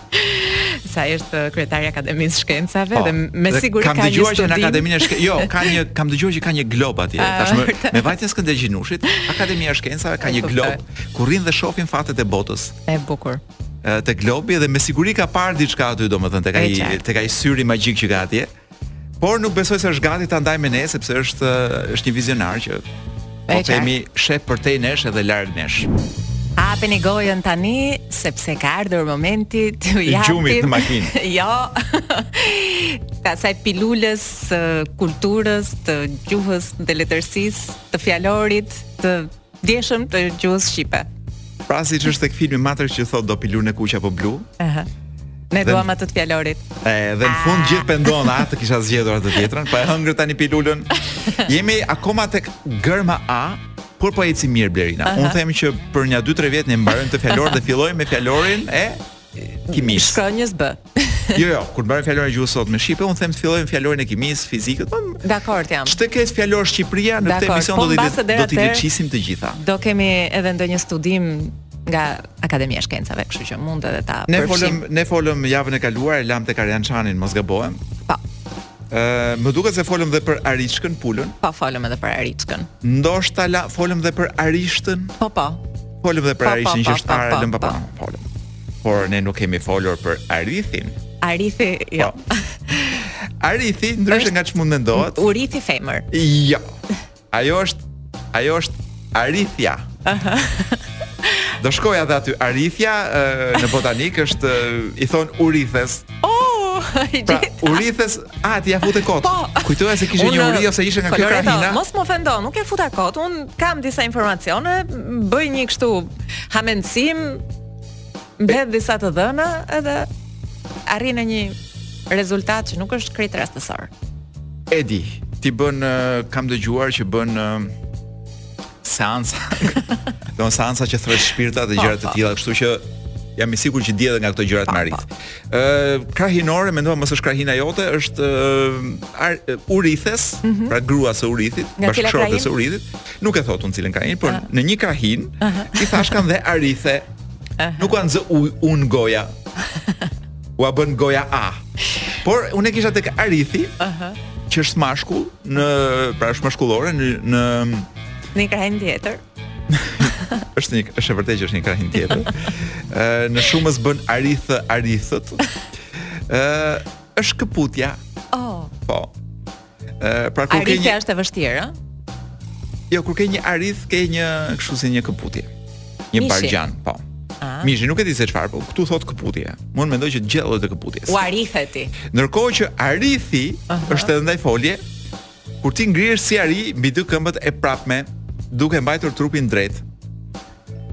Se është kryetari i Akademisë Shkencave po, dhe me siguri ka një studim. Kam dëgjuar që në Akademinë e Shkencave, jo, ka një kam dëgjuar që ka një glob atje. Ah, Tashmë me vajtjen e Skënder Gjinushit, Akademia e Shkencave ka një glob ku rrinë dhe shohin fatet e botës. E bukur te globi dhe me siguri ka parë diçka aty domethënë tek ai tek ai syri magjik që ka atje. Por nuk besoj se është gati ta ndaj me ne sepse është është një vizionar që të themi shef përtej nesh edhe larg nesh. Hapeni gojën tani sepse ka ardhur momenti të japim. I gjumit në makinë. jo. Kësaj pilulës së kulturës, të gjuhës, të letërsisë, të fjalorit, të djeshëm të gjuhës shqipe. Pra siç është tek filmi Matrix që thotë do pilulën e kuqe apo blu. Ëh. Ne dhe, duam atë të fjalorit. E, dhe në fund gjithë pendohen, ah të kisha zgjedhur atë tjetrën, po e hëngre tani pilulën. Jemi akoma tek gërma A, por po ecim mirë Blerina. Uh -huh. Unë them që për nja 2-3 vjet ne mbarojmë këtë fjalorin dhe fillojmë me fjalorin e kimisë. Shkronjës B. jo, jo, kur mbarojmë fjalorin e gjuhës së sotme shqipe, un them të fillojmë fjalorin e kimisë, fizikës. Po, Dakor jam. Ç'të ketë fjalor Shqipëria në këtë emision po do të do t'i lëçisim të gjitha. Do kemi edhe ndonjë studim nga Akademia e Shkencave, kështu që mund edhe ta Ne folëm, ne folëm javën e kaluar, e lamë tek Arian Çani në mos gabohem. Po. Ë, më duket se folëm dhe për arishkën, pulën. Po, folëm edhe për arishkën. Ndoshta la folëm dhe për Arishtën. Po, po. Folëm dhe për arishtën që është paralëm, po po. Folëm. Por ne nuk kemi folur për Arithin. Arithi, jo. Po. Arithi ndryshe nga ç'mund mendohet. Urithi femër. Jo. Ajo është ajo është Arithia. Aha. Do shkoja dhe aty Arithia në botanikë është i thonë Urithes. Oh, pra, Urithes A ti ja fute kot. Po. Kujtova se kishe një urith ose ishe nga kjo krahina. Mos më ofendo, nuk e futa kot. Un kam disa informacione, bëj një kështu hamendësim, mbledh disa të dhëna edhe arrij në një rezultat që nuk është krejt rastësor. E di, ti bën kam dëgjuar që bën seanca. Bën seanca që thërret shpirtrat dhe gjëra të tilla, kështu që jam i sigurt që di edhe nga këto gjëra. Te arithe krahinore, mendova mos është krahina jote, është uh, urithesë, mm -hmm. pra gruas së urithit, bashkëshortes së urithit. Nuk e thotë në cilën krahinë, por uh -huh. në një krahinë uh -huh. i thashkan dhe arithe. Uh -huh. Nuk ua nxë goja. ua bën goja a. Por unë e kisha tek arithi, ëh, uh -huh. që është mashkull në pra është mashkullore në në në krahin tjetër. është një është vërtet që është në krahin tjetër. Ëh, në shumës bën arithë arithët. Ëh, është këputja. Oh. Po. Ë, pra kur ke një është e vështirë, ë? Jo, kur ke një arith, ke një kështu si një këputje. Një bargjan, po. Ah. Mishi, nuk e di se çfarë, po këtu thot këputje. Unë mendoj që gjellët e këputjes. U arithe ti. Ndërkohë që arithi uh -huh. është edhe ndajfolje, kur ti ngrihesh si ari mbi dy këmbët e prapme, duke mbajtur trupin drejt.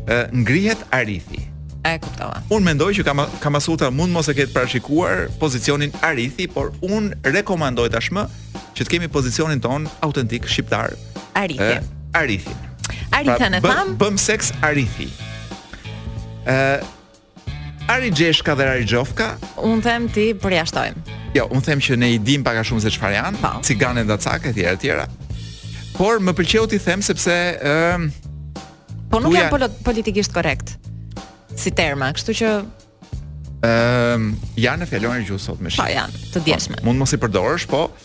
ë ngrihet arithi. E kuptova. Un mendoj që Kama, Kamasutra mund t'mos e ketë parashikuar pozicionin arithi, por un rekomandoj tashmë që të kemi pozicionin tonë autentik shqiptar. Arithi. Arithi. Arithi pra, e thamë. Bëmë seks arithi. Ë Arixheshka dhe arixhofka. Unë them t'i përjashtojmë. Jo, unë them që ne i dimë pak a shumë se çfarë janë po. Cigane dhe cake, e tjera, e tjera. Por më pëlqeu t'i them sepse ëm Po nuk jam janë... politikisht korrekt si terma, kështu që ëm janë në fjalorin e gjuhës sotme shqipe. Po janë të djeshme. Po, mund t'mos i përdorësh, po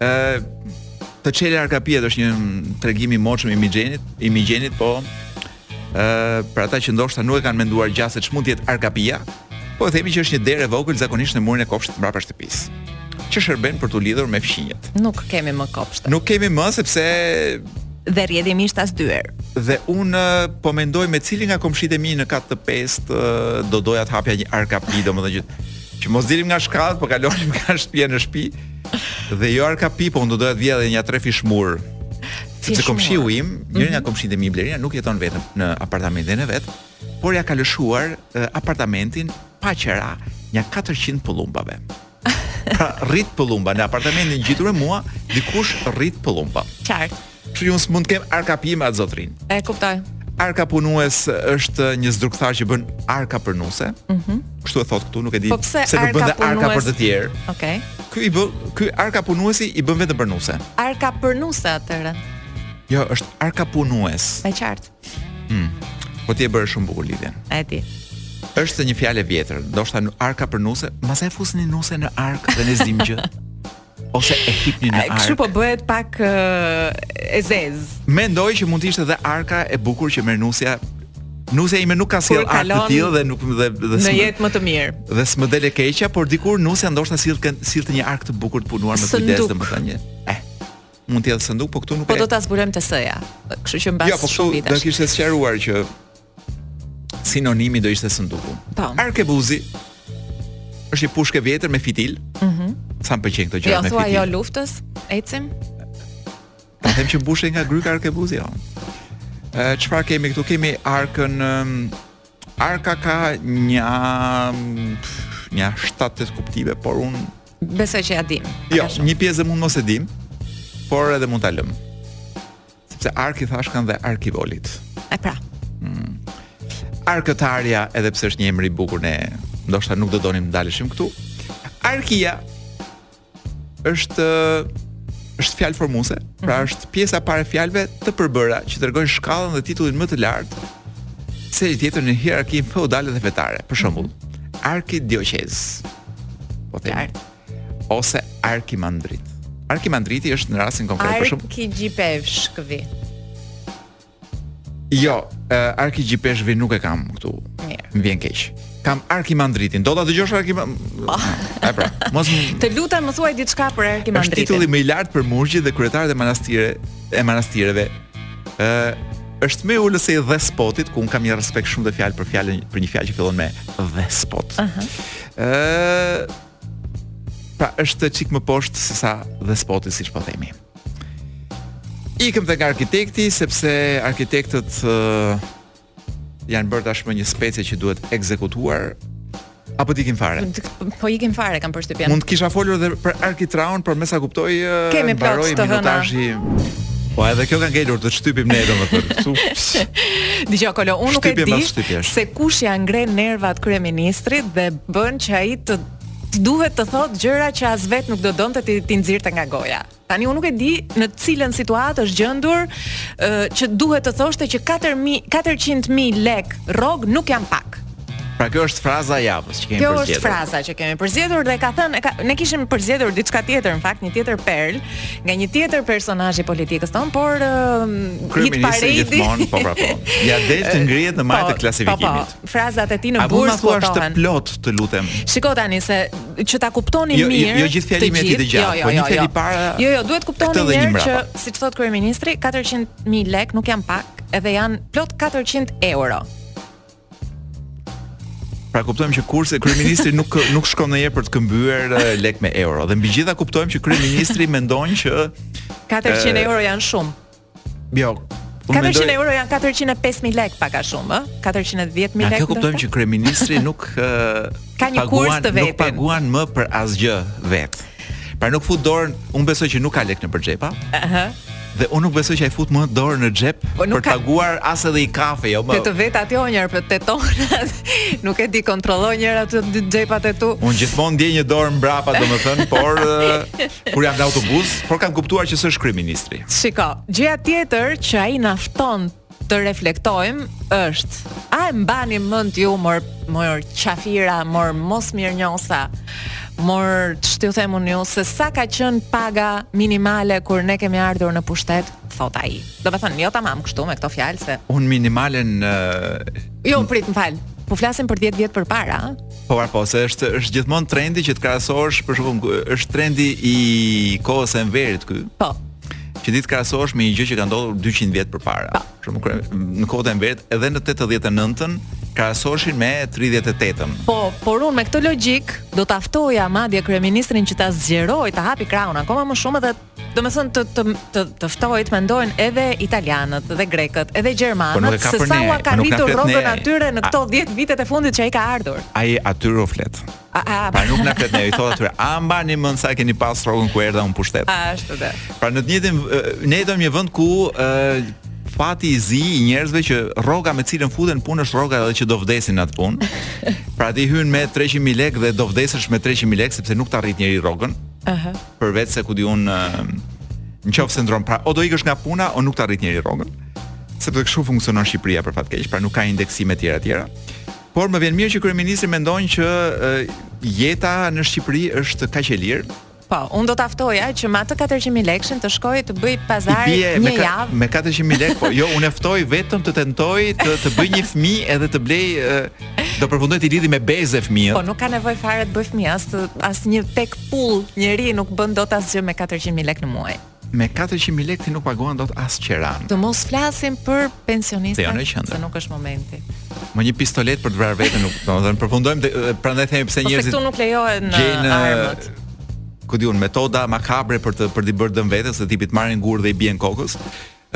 Ë të çelen arkapijat është një tregim i moçëm i Migjenit, i Migjenit, po ë për ata që ndoshta nuk e kanë menduar gjatë se ç'mund të jetë arkapija, po e themi që është një derë e vogël zakonisht në murin e kopshtit mbrapa shtëpisë që shërben për t'u lidhur me fqinjët. Nuk kemi më kopshte. Nuk kemi më sepse dhe rrjedhimisht as dyer. Dhe un po mendoj me cilin nga komshitë e mi në kat të pestë do doja të hapja një arkapi, domethënë që që mos dilim nga shkallët, po kalonim nga shtëpia në shtëpi. Dhe jo arkapi, po, unë do doja të vija dhe nja tre fish mur. Sepse komshiu im, njëri nga mhm. komshitë e mi Blerina nuk jeton vetëm në apartamentin e vet, por ia ka lëshuar uh, apartamentin pa qera nja 400 pëllumbave. Pra rrit pëllumba në apartamentin ngjitur me mua, dikush rrit pëllumba. Qartë. Kështu që unë s'mund të kem arkapi me atë zotrin. E kuptoj. Arkëpunues është një zdrukthëtar që bën arka për nuse. Mhm. Mm Kështu e thot këtu, nuk e di po, pse nuk bën arka, arka për të tjerë. Okej. Okay. Ky i bën, ky arkëpunuesi i bën vetëm për nuse. Arka për nuse atëre. Jo, është arkëpunues. E qartë. Mm. Po ti e bëre shumë bukur lidhjen. E di. Është një fjalë e vjetër, ndoshta arka për nuse, mbase e fusnin nusen në arkë dhe ne s'dimë gjë. ose e hipnin në arkë. Kështu po bëhet pak uh, e zez. Mendoj që mund të ishte dhe arka e bukur që merr nusja. Nusja ime nuk ka sjellë arkë të tillë dhe nuk dhe dhe në jetë më të mirë. Dhe s'më vjen e keqja, por dikur nusja ndoshta sill sillte një arkë të bukur të punuar me kujdes domethënë. Eh mund të jetë sënduk, po këtu nuk po e. Po do ta zbulojmë te s-ja. Kështu që mbas jo, po shumë vitesh. Jo, po do kishte sqaruar që sinonimi do ishte sënduku. Po. Arkebuzi është një pushkë e vjetër me fitil. Mhm. Mm Sa më pëlqejnë këto gjëra jo, me fitil. Jo, thua luftës, ecim. Po them që mbushej nga gryka arkebuzi. Jo. Ë çfarë kemi këtu? Kemi arkën um, arka ka një gjashtë shtatë kuptime, por un besoj që ia dimë. Jo, një pjesë mund mos e dimë, por edhe mund ta lëmë. Sepse arki thashë ka dhe Arkivolit. E pra. Hmm. Arkëtarja edhe pse është një emër i bukur ne ndoshta nuk do donim të dalëshim këtu. Arkia është është fjalë formuese, mm -hmm. pra mhm. është pjesa e parë e fjalëve të përbëra që tregojnë shkallën dhe titullin më të lartë se i tjetër në hierarkinë feudale dhe fetare. Për shembull, mm -hmm. arkidioqezë. Po thënë. ose arkimandrit. Arkimandriti është në rastin konkret për shembull arkipeshkvi. Jo, uh, arkipeshkvi nuk e kam këtu. Mirë. Më vjen keq. Kam Arkimandritin. Do ta dëgjosh Arkimandritin? Po. Ai pra. Mos Të lutem më thuaj diçka për Arkimandritin. Është titulli më i lartë për murgjit dhe kryetarët e manastire e manastireve. ë uh, është më ulët se dhespoti ku unë kam një respekt shumë të thellë për fjalën për një fjalë që fillon me dhespot. Ëh. Uh -huh. Ëh. Uh, Pra është çik më poshtë sesa dhespoti siç po themi. Ikim tek arkitekti sepse arkitektët uh, janë bërë tashmë një specie që duhet ekzekutuar apo të ikim fare. Po ikim fare kam përshtypjen. Mund të kisha folur edhe për arkitraun, por me sa kuptoj kemi plot minutazhin. Po edhe kjo ka ngelur të shtypim ne domethënë. Dëgjo Kolo, unë nuk e di se kush ia ngre nervat kryeministrit dhe bën që ai të të duhet të thotë gjëra që as vetë nuk do donte t'i t'i nxirrte nga goja. Tani unë nuk e di në cilën situatë është gjendur uh, që duhet të thoshte që 4000 400.000 lekë rrogë nuk janë pak. Pra kjo është fraza e javës që kemi përzgjedhur. Kjo është fraza që kemi përzgjedhur dhe ka thënë ka, ne kishim përzgjedhur diçka tjetër, në fakt një tjetër perlë nga një tjetër personazh i politikës tonë, por uh, kryeministri gjithmonë po pra po. Ia del të ngrihet në majë të po, klasifikimit. Po, frazat e tij në burg A e thua të plot, të lutem. Shiko tani se që ta kuptoni jo, jo mirë. Jo, jo gjithë fjalimi i tij gjatë, jo, jo, po një jo, fjalë para. Jo, jo, duhet kuptoni mirë që siç thotë kryeministri, 400 mijë lekë nuk janë pak, edhe janë plot 400 euro. Pra kuptojmë që kurrë kryeministri nuk nuk shkon ndonjëherë për të këmbyer lekë me euro dhe mbi të gjitha kuptojmë që kryeministri mendon që 400 euro janë shumë. Jo. Unë mendoj 400 euro janë 405 mijë lekë pak a shumë, ë? 410 mijë lekë. Ne kuptojmë që kryeministri nuk eh, ka një kurs të vetin. Nuk paguan më për asgjë vetë. Pra nuk fut dorën, unë besoj që nuk ka lekë nëpër xhepa Aha. dhe unë nuk besoj që ai fut më dorën në xhep po nuk ka- për të paguar as edhe një kafe, jo më. Te të vetët, atëherë për te tonat. Nuk e di kontrolloje njëherë të dy xhepat e tu. Unë gjithmonë ndjej një dorë mbrapa, domethënë, por eh, kur jam në autobus, por kam kuptuar që s'është kryeministri. Shiko, gjëja tjetër që ai na fton të reflektojmë është a e mbani mend ju mor mor qafira mor mosmirënjohësa mor ç't'ju them unë ju se sa ka qenë paga minimale kur ne kemi ardhur në pushtet thotë ai domethënë jo tamam kështu me këto fjalë se unë minimalen uh... jo prit më fal po flasim për 10 vjet përpara Po pra po, se është është gjithmonë trendi që të krahasohesh, për shembull, është trendi i kohës së Enverit ky. Po. Që ti të krahasohesh me një gjë që ka ndodhur 200 vjet përpara. Po. Për shembull, në kohën e Enverit edhe në 89-ën krahasoheshin me 38-ën. Po, por unë me këtë logjikë do ta ftoja madje kryeministrin që ta zgjerojë, ta hapi krahun akoma më shumë dhe domethënë të, të, të, të ftojë të mendojnë edhe italianët dhe grekët edhe po gjermanët se sa ua ka rritur rrogën atyre në këto 10 vitet e fundit që ai ka ardhur ai atyre u flet a, a, pra nuk na flet ne i thotë atyre a mbani mend sa keni pas rrogën kur erdha unë në pushtet ashtu dhe pra në të njëjtin ne jetojmë në një vend ku fati i zi i njerëzve që rroga me të cilën futen në punë është rroga edhe që do vdesin në atë punë. Pra ti hyn me 300.000 lekë dhe do vdesësh me 300.000 lekë sepse nuk ta rrit njeri rrogën. Aha. Uh -huh. përveç se ku di unë në qoftë se ndërron pra o do ikësh nga puna o nuk ta rrit njeri rrogën sepse kështu funksionon Shqipëria për fat keq pra nuk ka indeksime të tjera tjera por më vjen mirë që kryeministri mendon që jeta në Shqipëri është kaq e lirë Po, unë do ta ftoja që me atë 400.000 lekëshin të shkojë të bëjë pazar një, me ka, javë. Me 400.000 lekë, po jo, unë e ftoj vetëm të tentojë të të bëjë një fëmijë edhe të blejë do përfundojë t'i lidhi me beze fëmijët. Po nuk ka nevojë fare të bëjë fëmijë, as të as një tek, pulë, njeri nuk bën dot asgjë me 400 mijë lekë në muaj. Me 400 mijë lekë ti nuk paguan dot as qeran. Të mos flasim për pensionistat, se nuk është momenti. As një pistoletë për të vrarë veten nuk, domethënë përfundojmë dhe, prandaj themi pse njerëzit. Po këtu nuk lejohen uh, armët. Ku di unë metoda makabre për të për të bërë dëm vetes, të tipit marrin gurë dhe i bien kokës.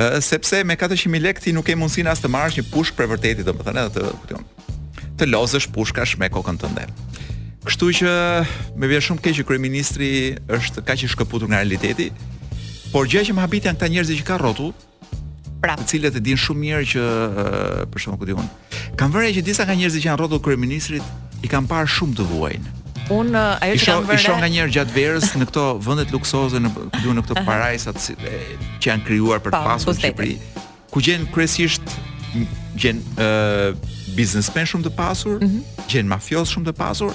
Ë, sepse me katërqind mijë lekë ti nuk ke mundësinë as të marrësh një pushkë prej vërteti, domethënë edhe të, ku di unë. Të lozësh pushkash me kokën tënde. Kështu që më vjen shumë keq që kryeministri është kaq i shkëputur nga realiteti. Por gjëja që më habit janë këta njerëz që ka rrotull, pra, të cilët e dinë shumë mirë që për shembull ku di unë, Kam vënë re që disa nga njerëzit që janë rrotull kryeministrit i kam parë shumë të vuajnë. Un ajo që kam vënë re. I shoh nganjëherë gjatë verës në këto vendet luksoze në këtu në këto parajsat si, e, që janë krijuar për të pasur në Shqipëri. Ku gjen kryesisht gjen ë uh, biznesmen shumë të pasur, mm -hmm. gjen mafiozë shumë të pasur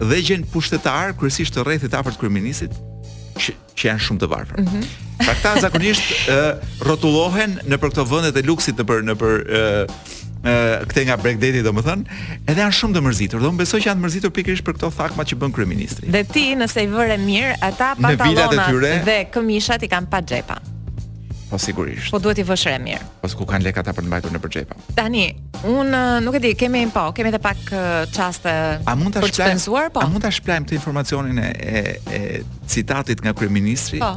dhe gjen pushtetarë kryesisht të rrethit të afërt të kryeministit që janë shumë të varfër. Mm -hmm. Pra këta zakonisht rrotullohen nëpër këto vëndet e luksit nëpër, nëpër këtej nga bregdeti domethënë, edhe janë shumë të mërzitur, do më besoj që janë të mërzitur pikërisht për këto thagma që bën kryeministri. Dhe ti nëse i vë re mirë, ata pantallonat e tyre... dhe këmishat i kanë pa xhepa. Po sigurisht. Po duhet i vësh re mirë. Po ku kanë lekë ata për të mbajtur nëpër xhepa. Tani, Un nuk e di, kemi po, kemi edhe pak çaste a mund ta, për të shpenzuar, po. A mund ta shpëlajmë këtë informacionin e e, e cituar nga kryeministri? Po.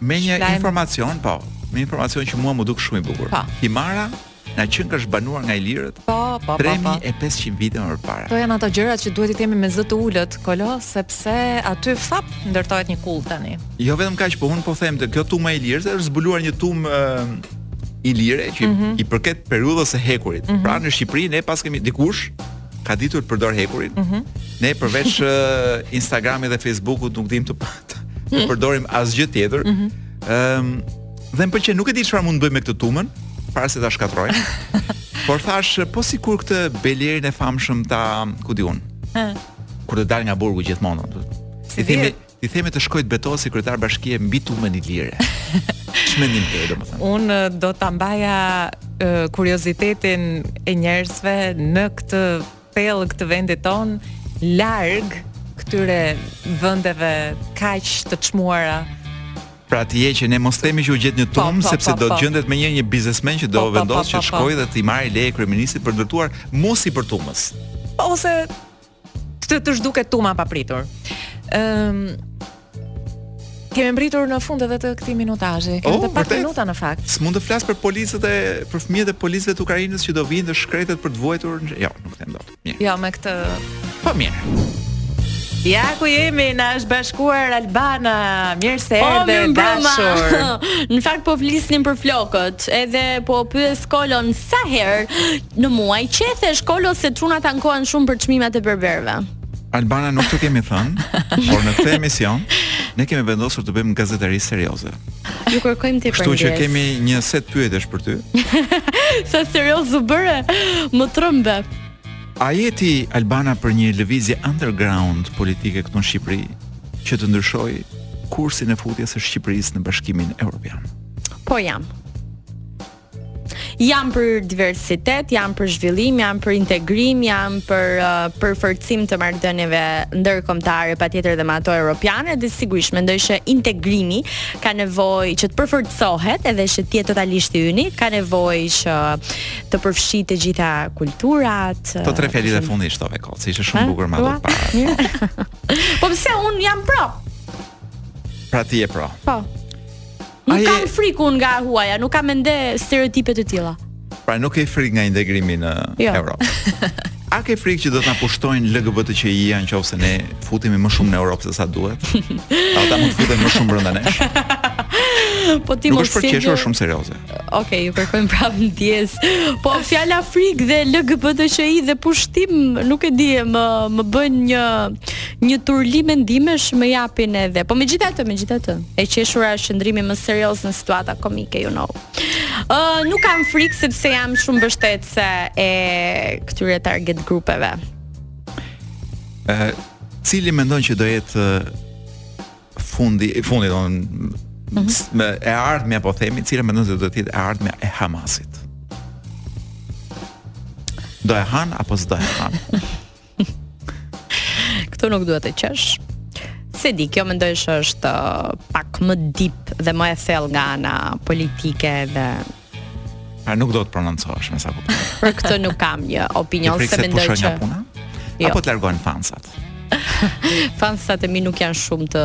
Me një shplajmë. informacion, po, me informacion që mua m'u duk shumë i bukur. Po. Himara na qenka banuar nga ilirët. Po, po, po. 3500 po. vite më parë. Kto janë ato gjëra që duhet i themi me zë të ulët, kolo, sepse aty fap ndërtohet një kullë tani. Jo vetëm kaq, po un po them te kjo tuma e ilirëve është zbuluar një tumë ilire që mm -hmm. i përket periudhës së hekurit. Mm -hmm. Pra në Shqipëri ne paskemi dikush ka ditur të përdorë hekurin. Mm -hmm. Ne përveç uh, Instagramit dhe Facebookut nuk dimë të, të, të mhm. përdorim asgjë tjetër. Ëm mm -hmm. um, dhe më pëlqen, nuk e di çfarë mund të bëjmë me këtë tumën para se ta shkatërrojmë. por thashë, po sikur këtë Belerin e famshëm ta, ku di un. Kur të dal nga burgu gjithmonë. Si vjen T'i themi të shkojë të betohet si kryetar bashkie mbi tumën ilire. Ç'mendim ke domethënë. Un do ta mbaja uh, kuriozitetin e njerëzve në këtë pellg të vendit tonë larg këtyre vendeve kaq të çmuara Pra ti je që ne të mos themi që u gjet një po, tumë po, sepse po, do të gjendet menjëherë një biznesmen që do vendosë që të shkojë dhe t'i marrë leje kryeministrit për ndërtuar mu sipër tumës. Ose Të të zhduket tuma papritur. Ëm um, Kemi mbërritur në fund edhe të këtij minutazhi. Kemi oh, pak minuta në fakt. S'mund të flas për policët e për fëmijët e policëve të Ukrainës që do vijnë të shkretët për të vuajtur. Jo, nuk them dot. Mirë. Jo, me këtë. Po mirë. Ja ku jemi, na është bashkuar Albana. Mirë se oh, erdhe, oh, dashur. në fakt po flisnim për flokët, edhe po pyesja Kolon sa herë Në muaj qethesh Kolo se çunat ankohen shumë për çmimet e berberëve. Albana nuk të kemi thënë, por në këtë emision ne kemi vendosur të bëjmë gazetari serioze. Ju kërkojmë ndjesë. Kështu që kemi një set pyetjesh për ty. Sa serioz u bëre? Më trëmbe. A je ti Albana për një lëvizje underground politike këtu në Shqipëri që të ndryshojë kursin e futjes së Shqipërisë në Bashkimin Evropian? Po jam. Jam për diversitet, jam për zhvillim, jam për integrim, jam për uh, përforcim të marrëdhënieve ndërkombëtare, patjetër edhe me ato europiane dhe sigurisht mendoj se integrimi ka nevojë që të përforcohet edhe që të jetë totalisht i yni, ka nevojë që të përfshijë të gjitha kulturat. Të tre fjalë të fundit shtove kot, se ishte shumë bukur më parë. Po pse un jam pro? Pra ti je pro. Po. Nuk kam frikë unë nga e huaja, nuk kam ende stereotipe të tilla. Pra nuk ke frikë nga integrimi në jo. Evropë. A ke frikë që do të na pushtojnë LGBTQI-ja nëse ne futemi më shumë në Evropë se sa duhet? Ata mund të futen më shumë brenda nesh. Po ti mos e ki shumë serioze. Okej, okay, ju kërkojm prap ndjes. Po fjala frikë dhe LGBTQI dhe pushtim nuk e di, më më bën një Një turli mendimesh më japin edhe. Po megjithatë, megjithatë, e qeshura është qëndrimi më serioz në situata komike, you know. Ë, uh, nuk kam frikë sepse jam shumë mbështetëse e këtyre target grupeve. Ë, uh, cili mendon që do jetë fundi, fundi do mm -hmm. e ardhmja po themi, cila mendon se do të jetë e ardhmja e Hamasit. Do e han apo s'do e han? Këto nuk duhet të qesh. Se di, kjo mendoj se është uh, pak më deep dhe më e thellë nga ana politike dhe Pra nuk do të prononcohesh me sa kuptoj. Për këtë nuk kam një opinion se mendoj që nga puna. Jo. Apo të largohen fansat. fansat e mi nuk janë shumë të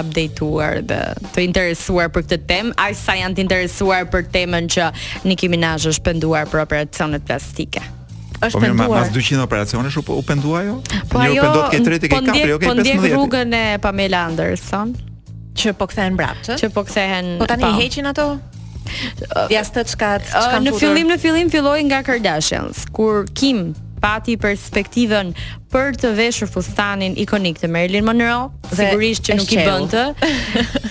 updateuar dhe të interesuar për këtë temë, aq sa janë të interesuar për temën që Nicki Minaj është penduar për operacionet plastike. është po, penduar. Po mas 200 operacionesh u pendua ajo? Po ajo po ndjek, ke tretë, ke po katër, jo ke 15. Po ndjek rrugën e Pamela Anderson që po kthehen mbrapsht. Që po kthehen. Po tani i heqin ato? Ja stë çka çka Në fillim në fillim filloi nga Kardashians, kur Kim pati perspektivën për të veshur fustanin ikonik të Marilyn Monroe. Sigurisht që nuk i bënte.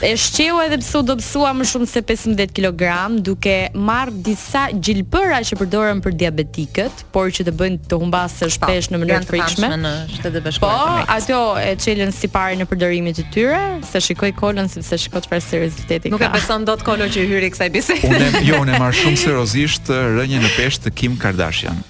E shqeu edhe pse u dobësua më shumë se 15 kg, duke marr disa gjilpëra që përdoren për diabetikët, por që të bëjnë të humbasësh po, peshë në mënyrë të frikshme. Në shtetet e bashkuara. Po, ato e çelën siparin në përdorimin e tyre, se shikoj Kolën sepse shikoj çfarë si rezultati ka. Nuk e beson dot Kola që i hyri kësaj bisede. Unë jo, unë marr shumë seriozisht rënien në peshë të Kim Kardashian.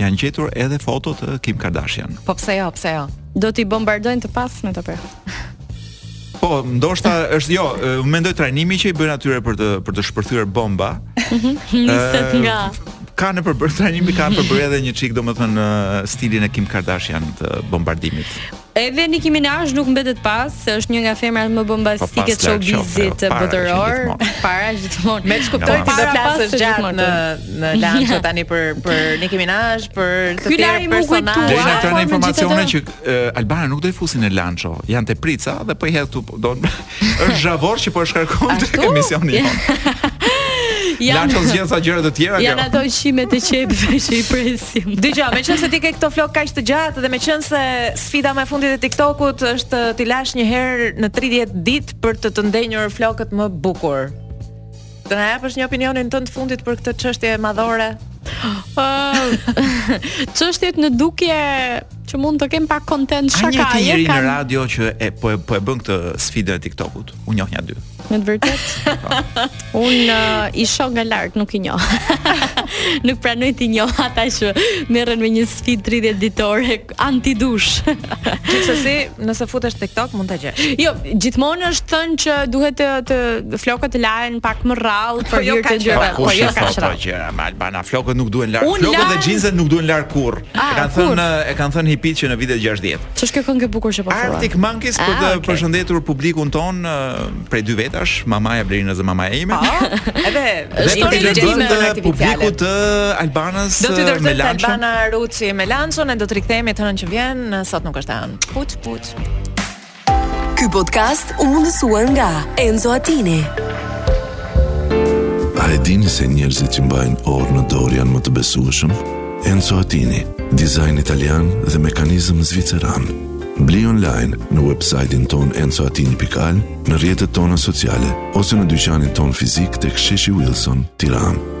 Janë gjetur edhe foto të Kim Kardashian. Po pse jo, pse jo? Do t'i bombardojnë të pasmet e për. Po, ndoshta është jo, unë mendoj trajnimi që i bëjnë atyre për të për të shpërthyer bomba. Mhm. Niset nga ka në përbërë trajnimi ka në përbërë edhe një çik domethënë stilin e Kim Kardashian të bombardimit. Edhe Niki Minaj nuk mbetet pas, se është një nga femrat më bombastike të showbizit botëror. Para gjithmonë. E kuptoj ti do flasësh gjatë në në lanço tani për për Niki Minaj, për të tjerë personazhe. Dhe ato janë informacione që Albana nuk do i fusin në lanço. Janë tepricat dhe po i hedh këtu po do. Është zhavor që po e shkarkon te emisioni. Ja çon zgjen sa gjëra të tjera kjo. Janë ato qime të qepëve që i presim. Dëgjo, meqenëse ti ke këta flokë kaq të gjatë dhe meqenëse sfida më e fundit e TikTokut është ti lash një herë në 30 ditë për të të ndenjur flokët më bukur. Të na japësh një opinionin tënd të fundit për këtë çështje madhore? Çështjet në dukje që mund të kenë pak kontent shakaje. Njeh tjetër në radio që e po e, po e bën këtë sfidën e TikTokut. Unë njoh nja dy. Me të vërtetë? Unë uh, i shoh nga lart, nuk i njoh. nuk pranoj t'i njoh ata që merren me një sfidë 30 ditore antidush. Gjithsesi, nëse futesh tek TikTok mund ta gjesh. Jo, gjithmonë është thënë që duhet të, të flokët të lahen pak më rrallë po për jo të gjëra. Po, po jo ka çfarë gjëra, Albana, flokët nuk duhen larë. Flokët dhe xhinset nuk duhen larë kurrë. Ah, e kanë thënë e kanë thënë hipit që në vitet 60. Ç'është kjo këngë e bukur që po vë? Arctic Monkeys për ah, të përshëndetur publikun tonë prej dy vetash, mamaja e Blerinës dhe mamaja ime. Po. Edhe është një legjendë në artikullin. Publikut të Albanës do të dërtojë të Albana Ruçi me Lançon e do të rikthehemi të hënën që vjen, sot nuk është e hënë. Puç puç. Ky podcast u mundësua nga Enzo Attini. A e dini se njerëzit që mbajnë orë në dorë janë më të besueshëm? Enzo Attini, dizajn italian dhe mekanizëm zviceran. Bli online në website-in tonë enzoattini.al, në rrjetet tona sociale ose në dyqanin tonë fizik tek Sheshi Wilson, Tiranë.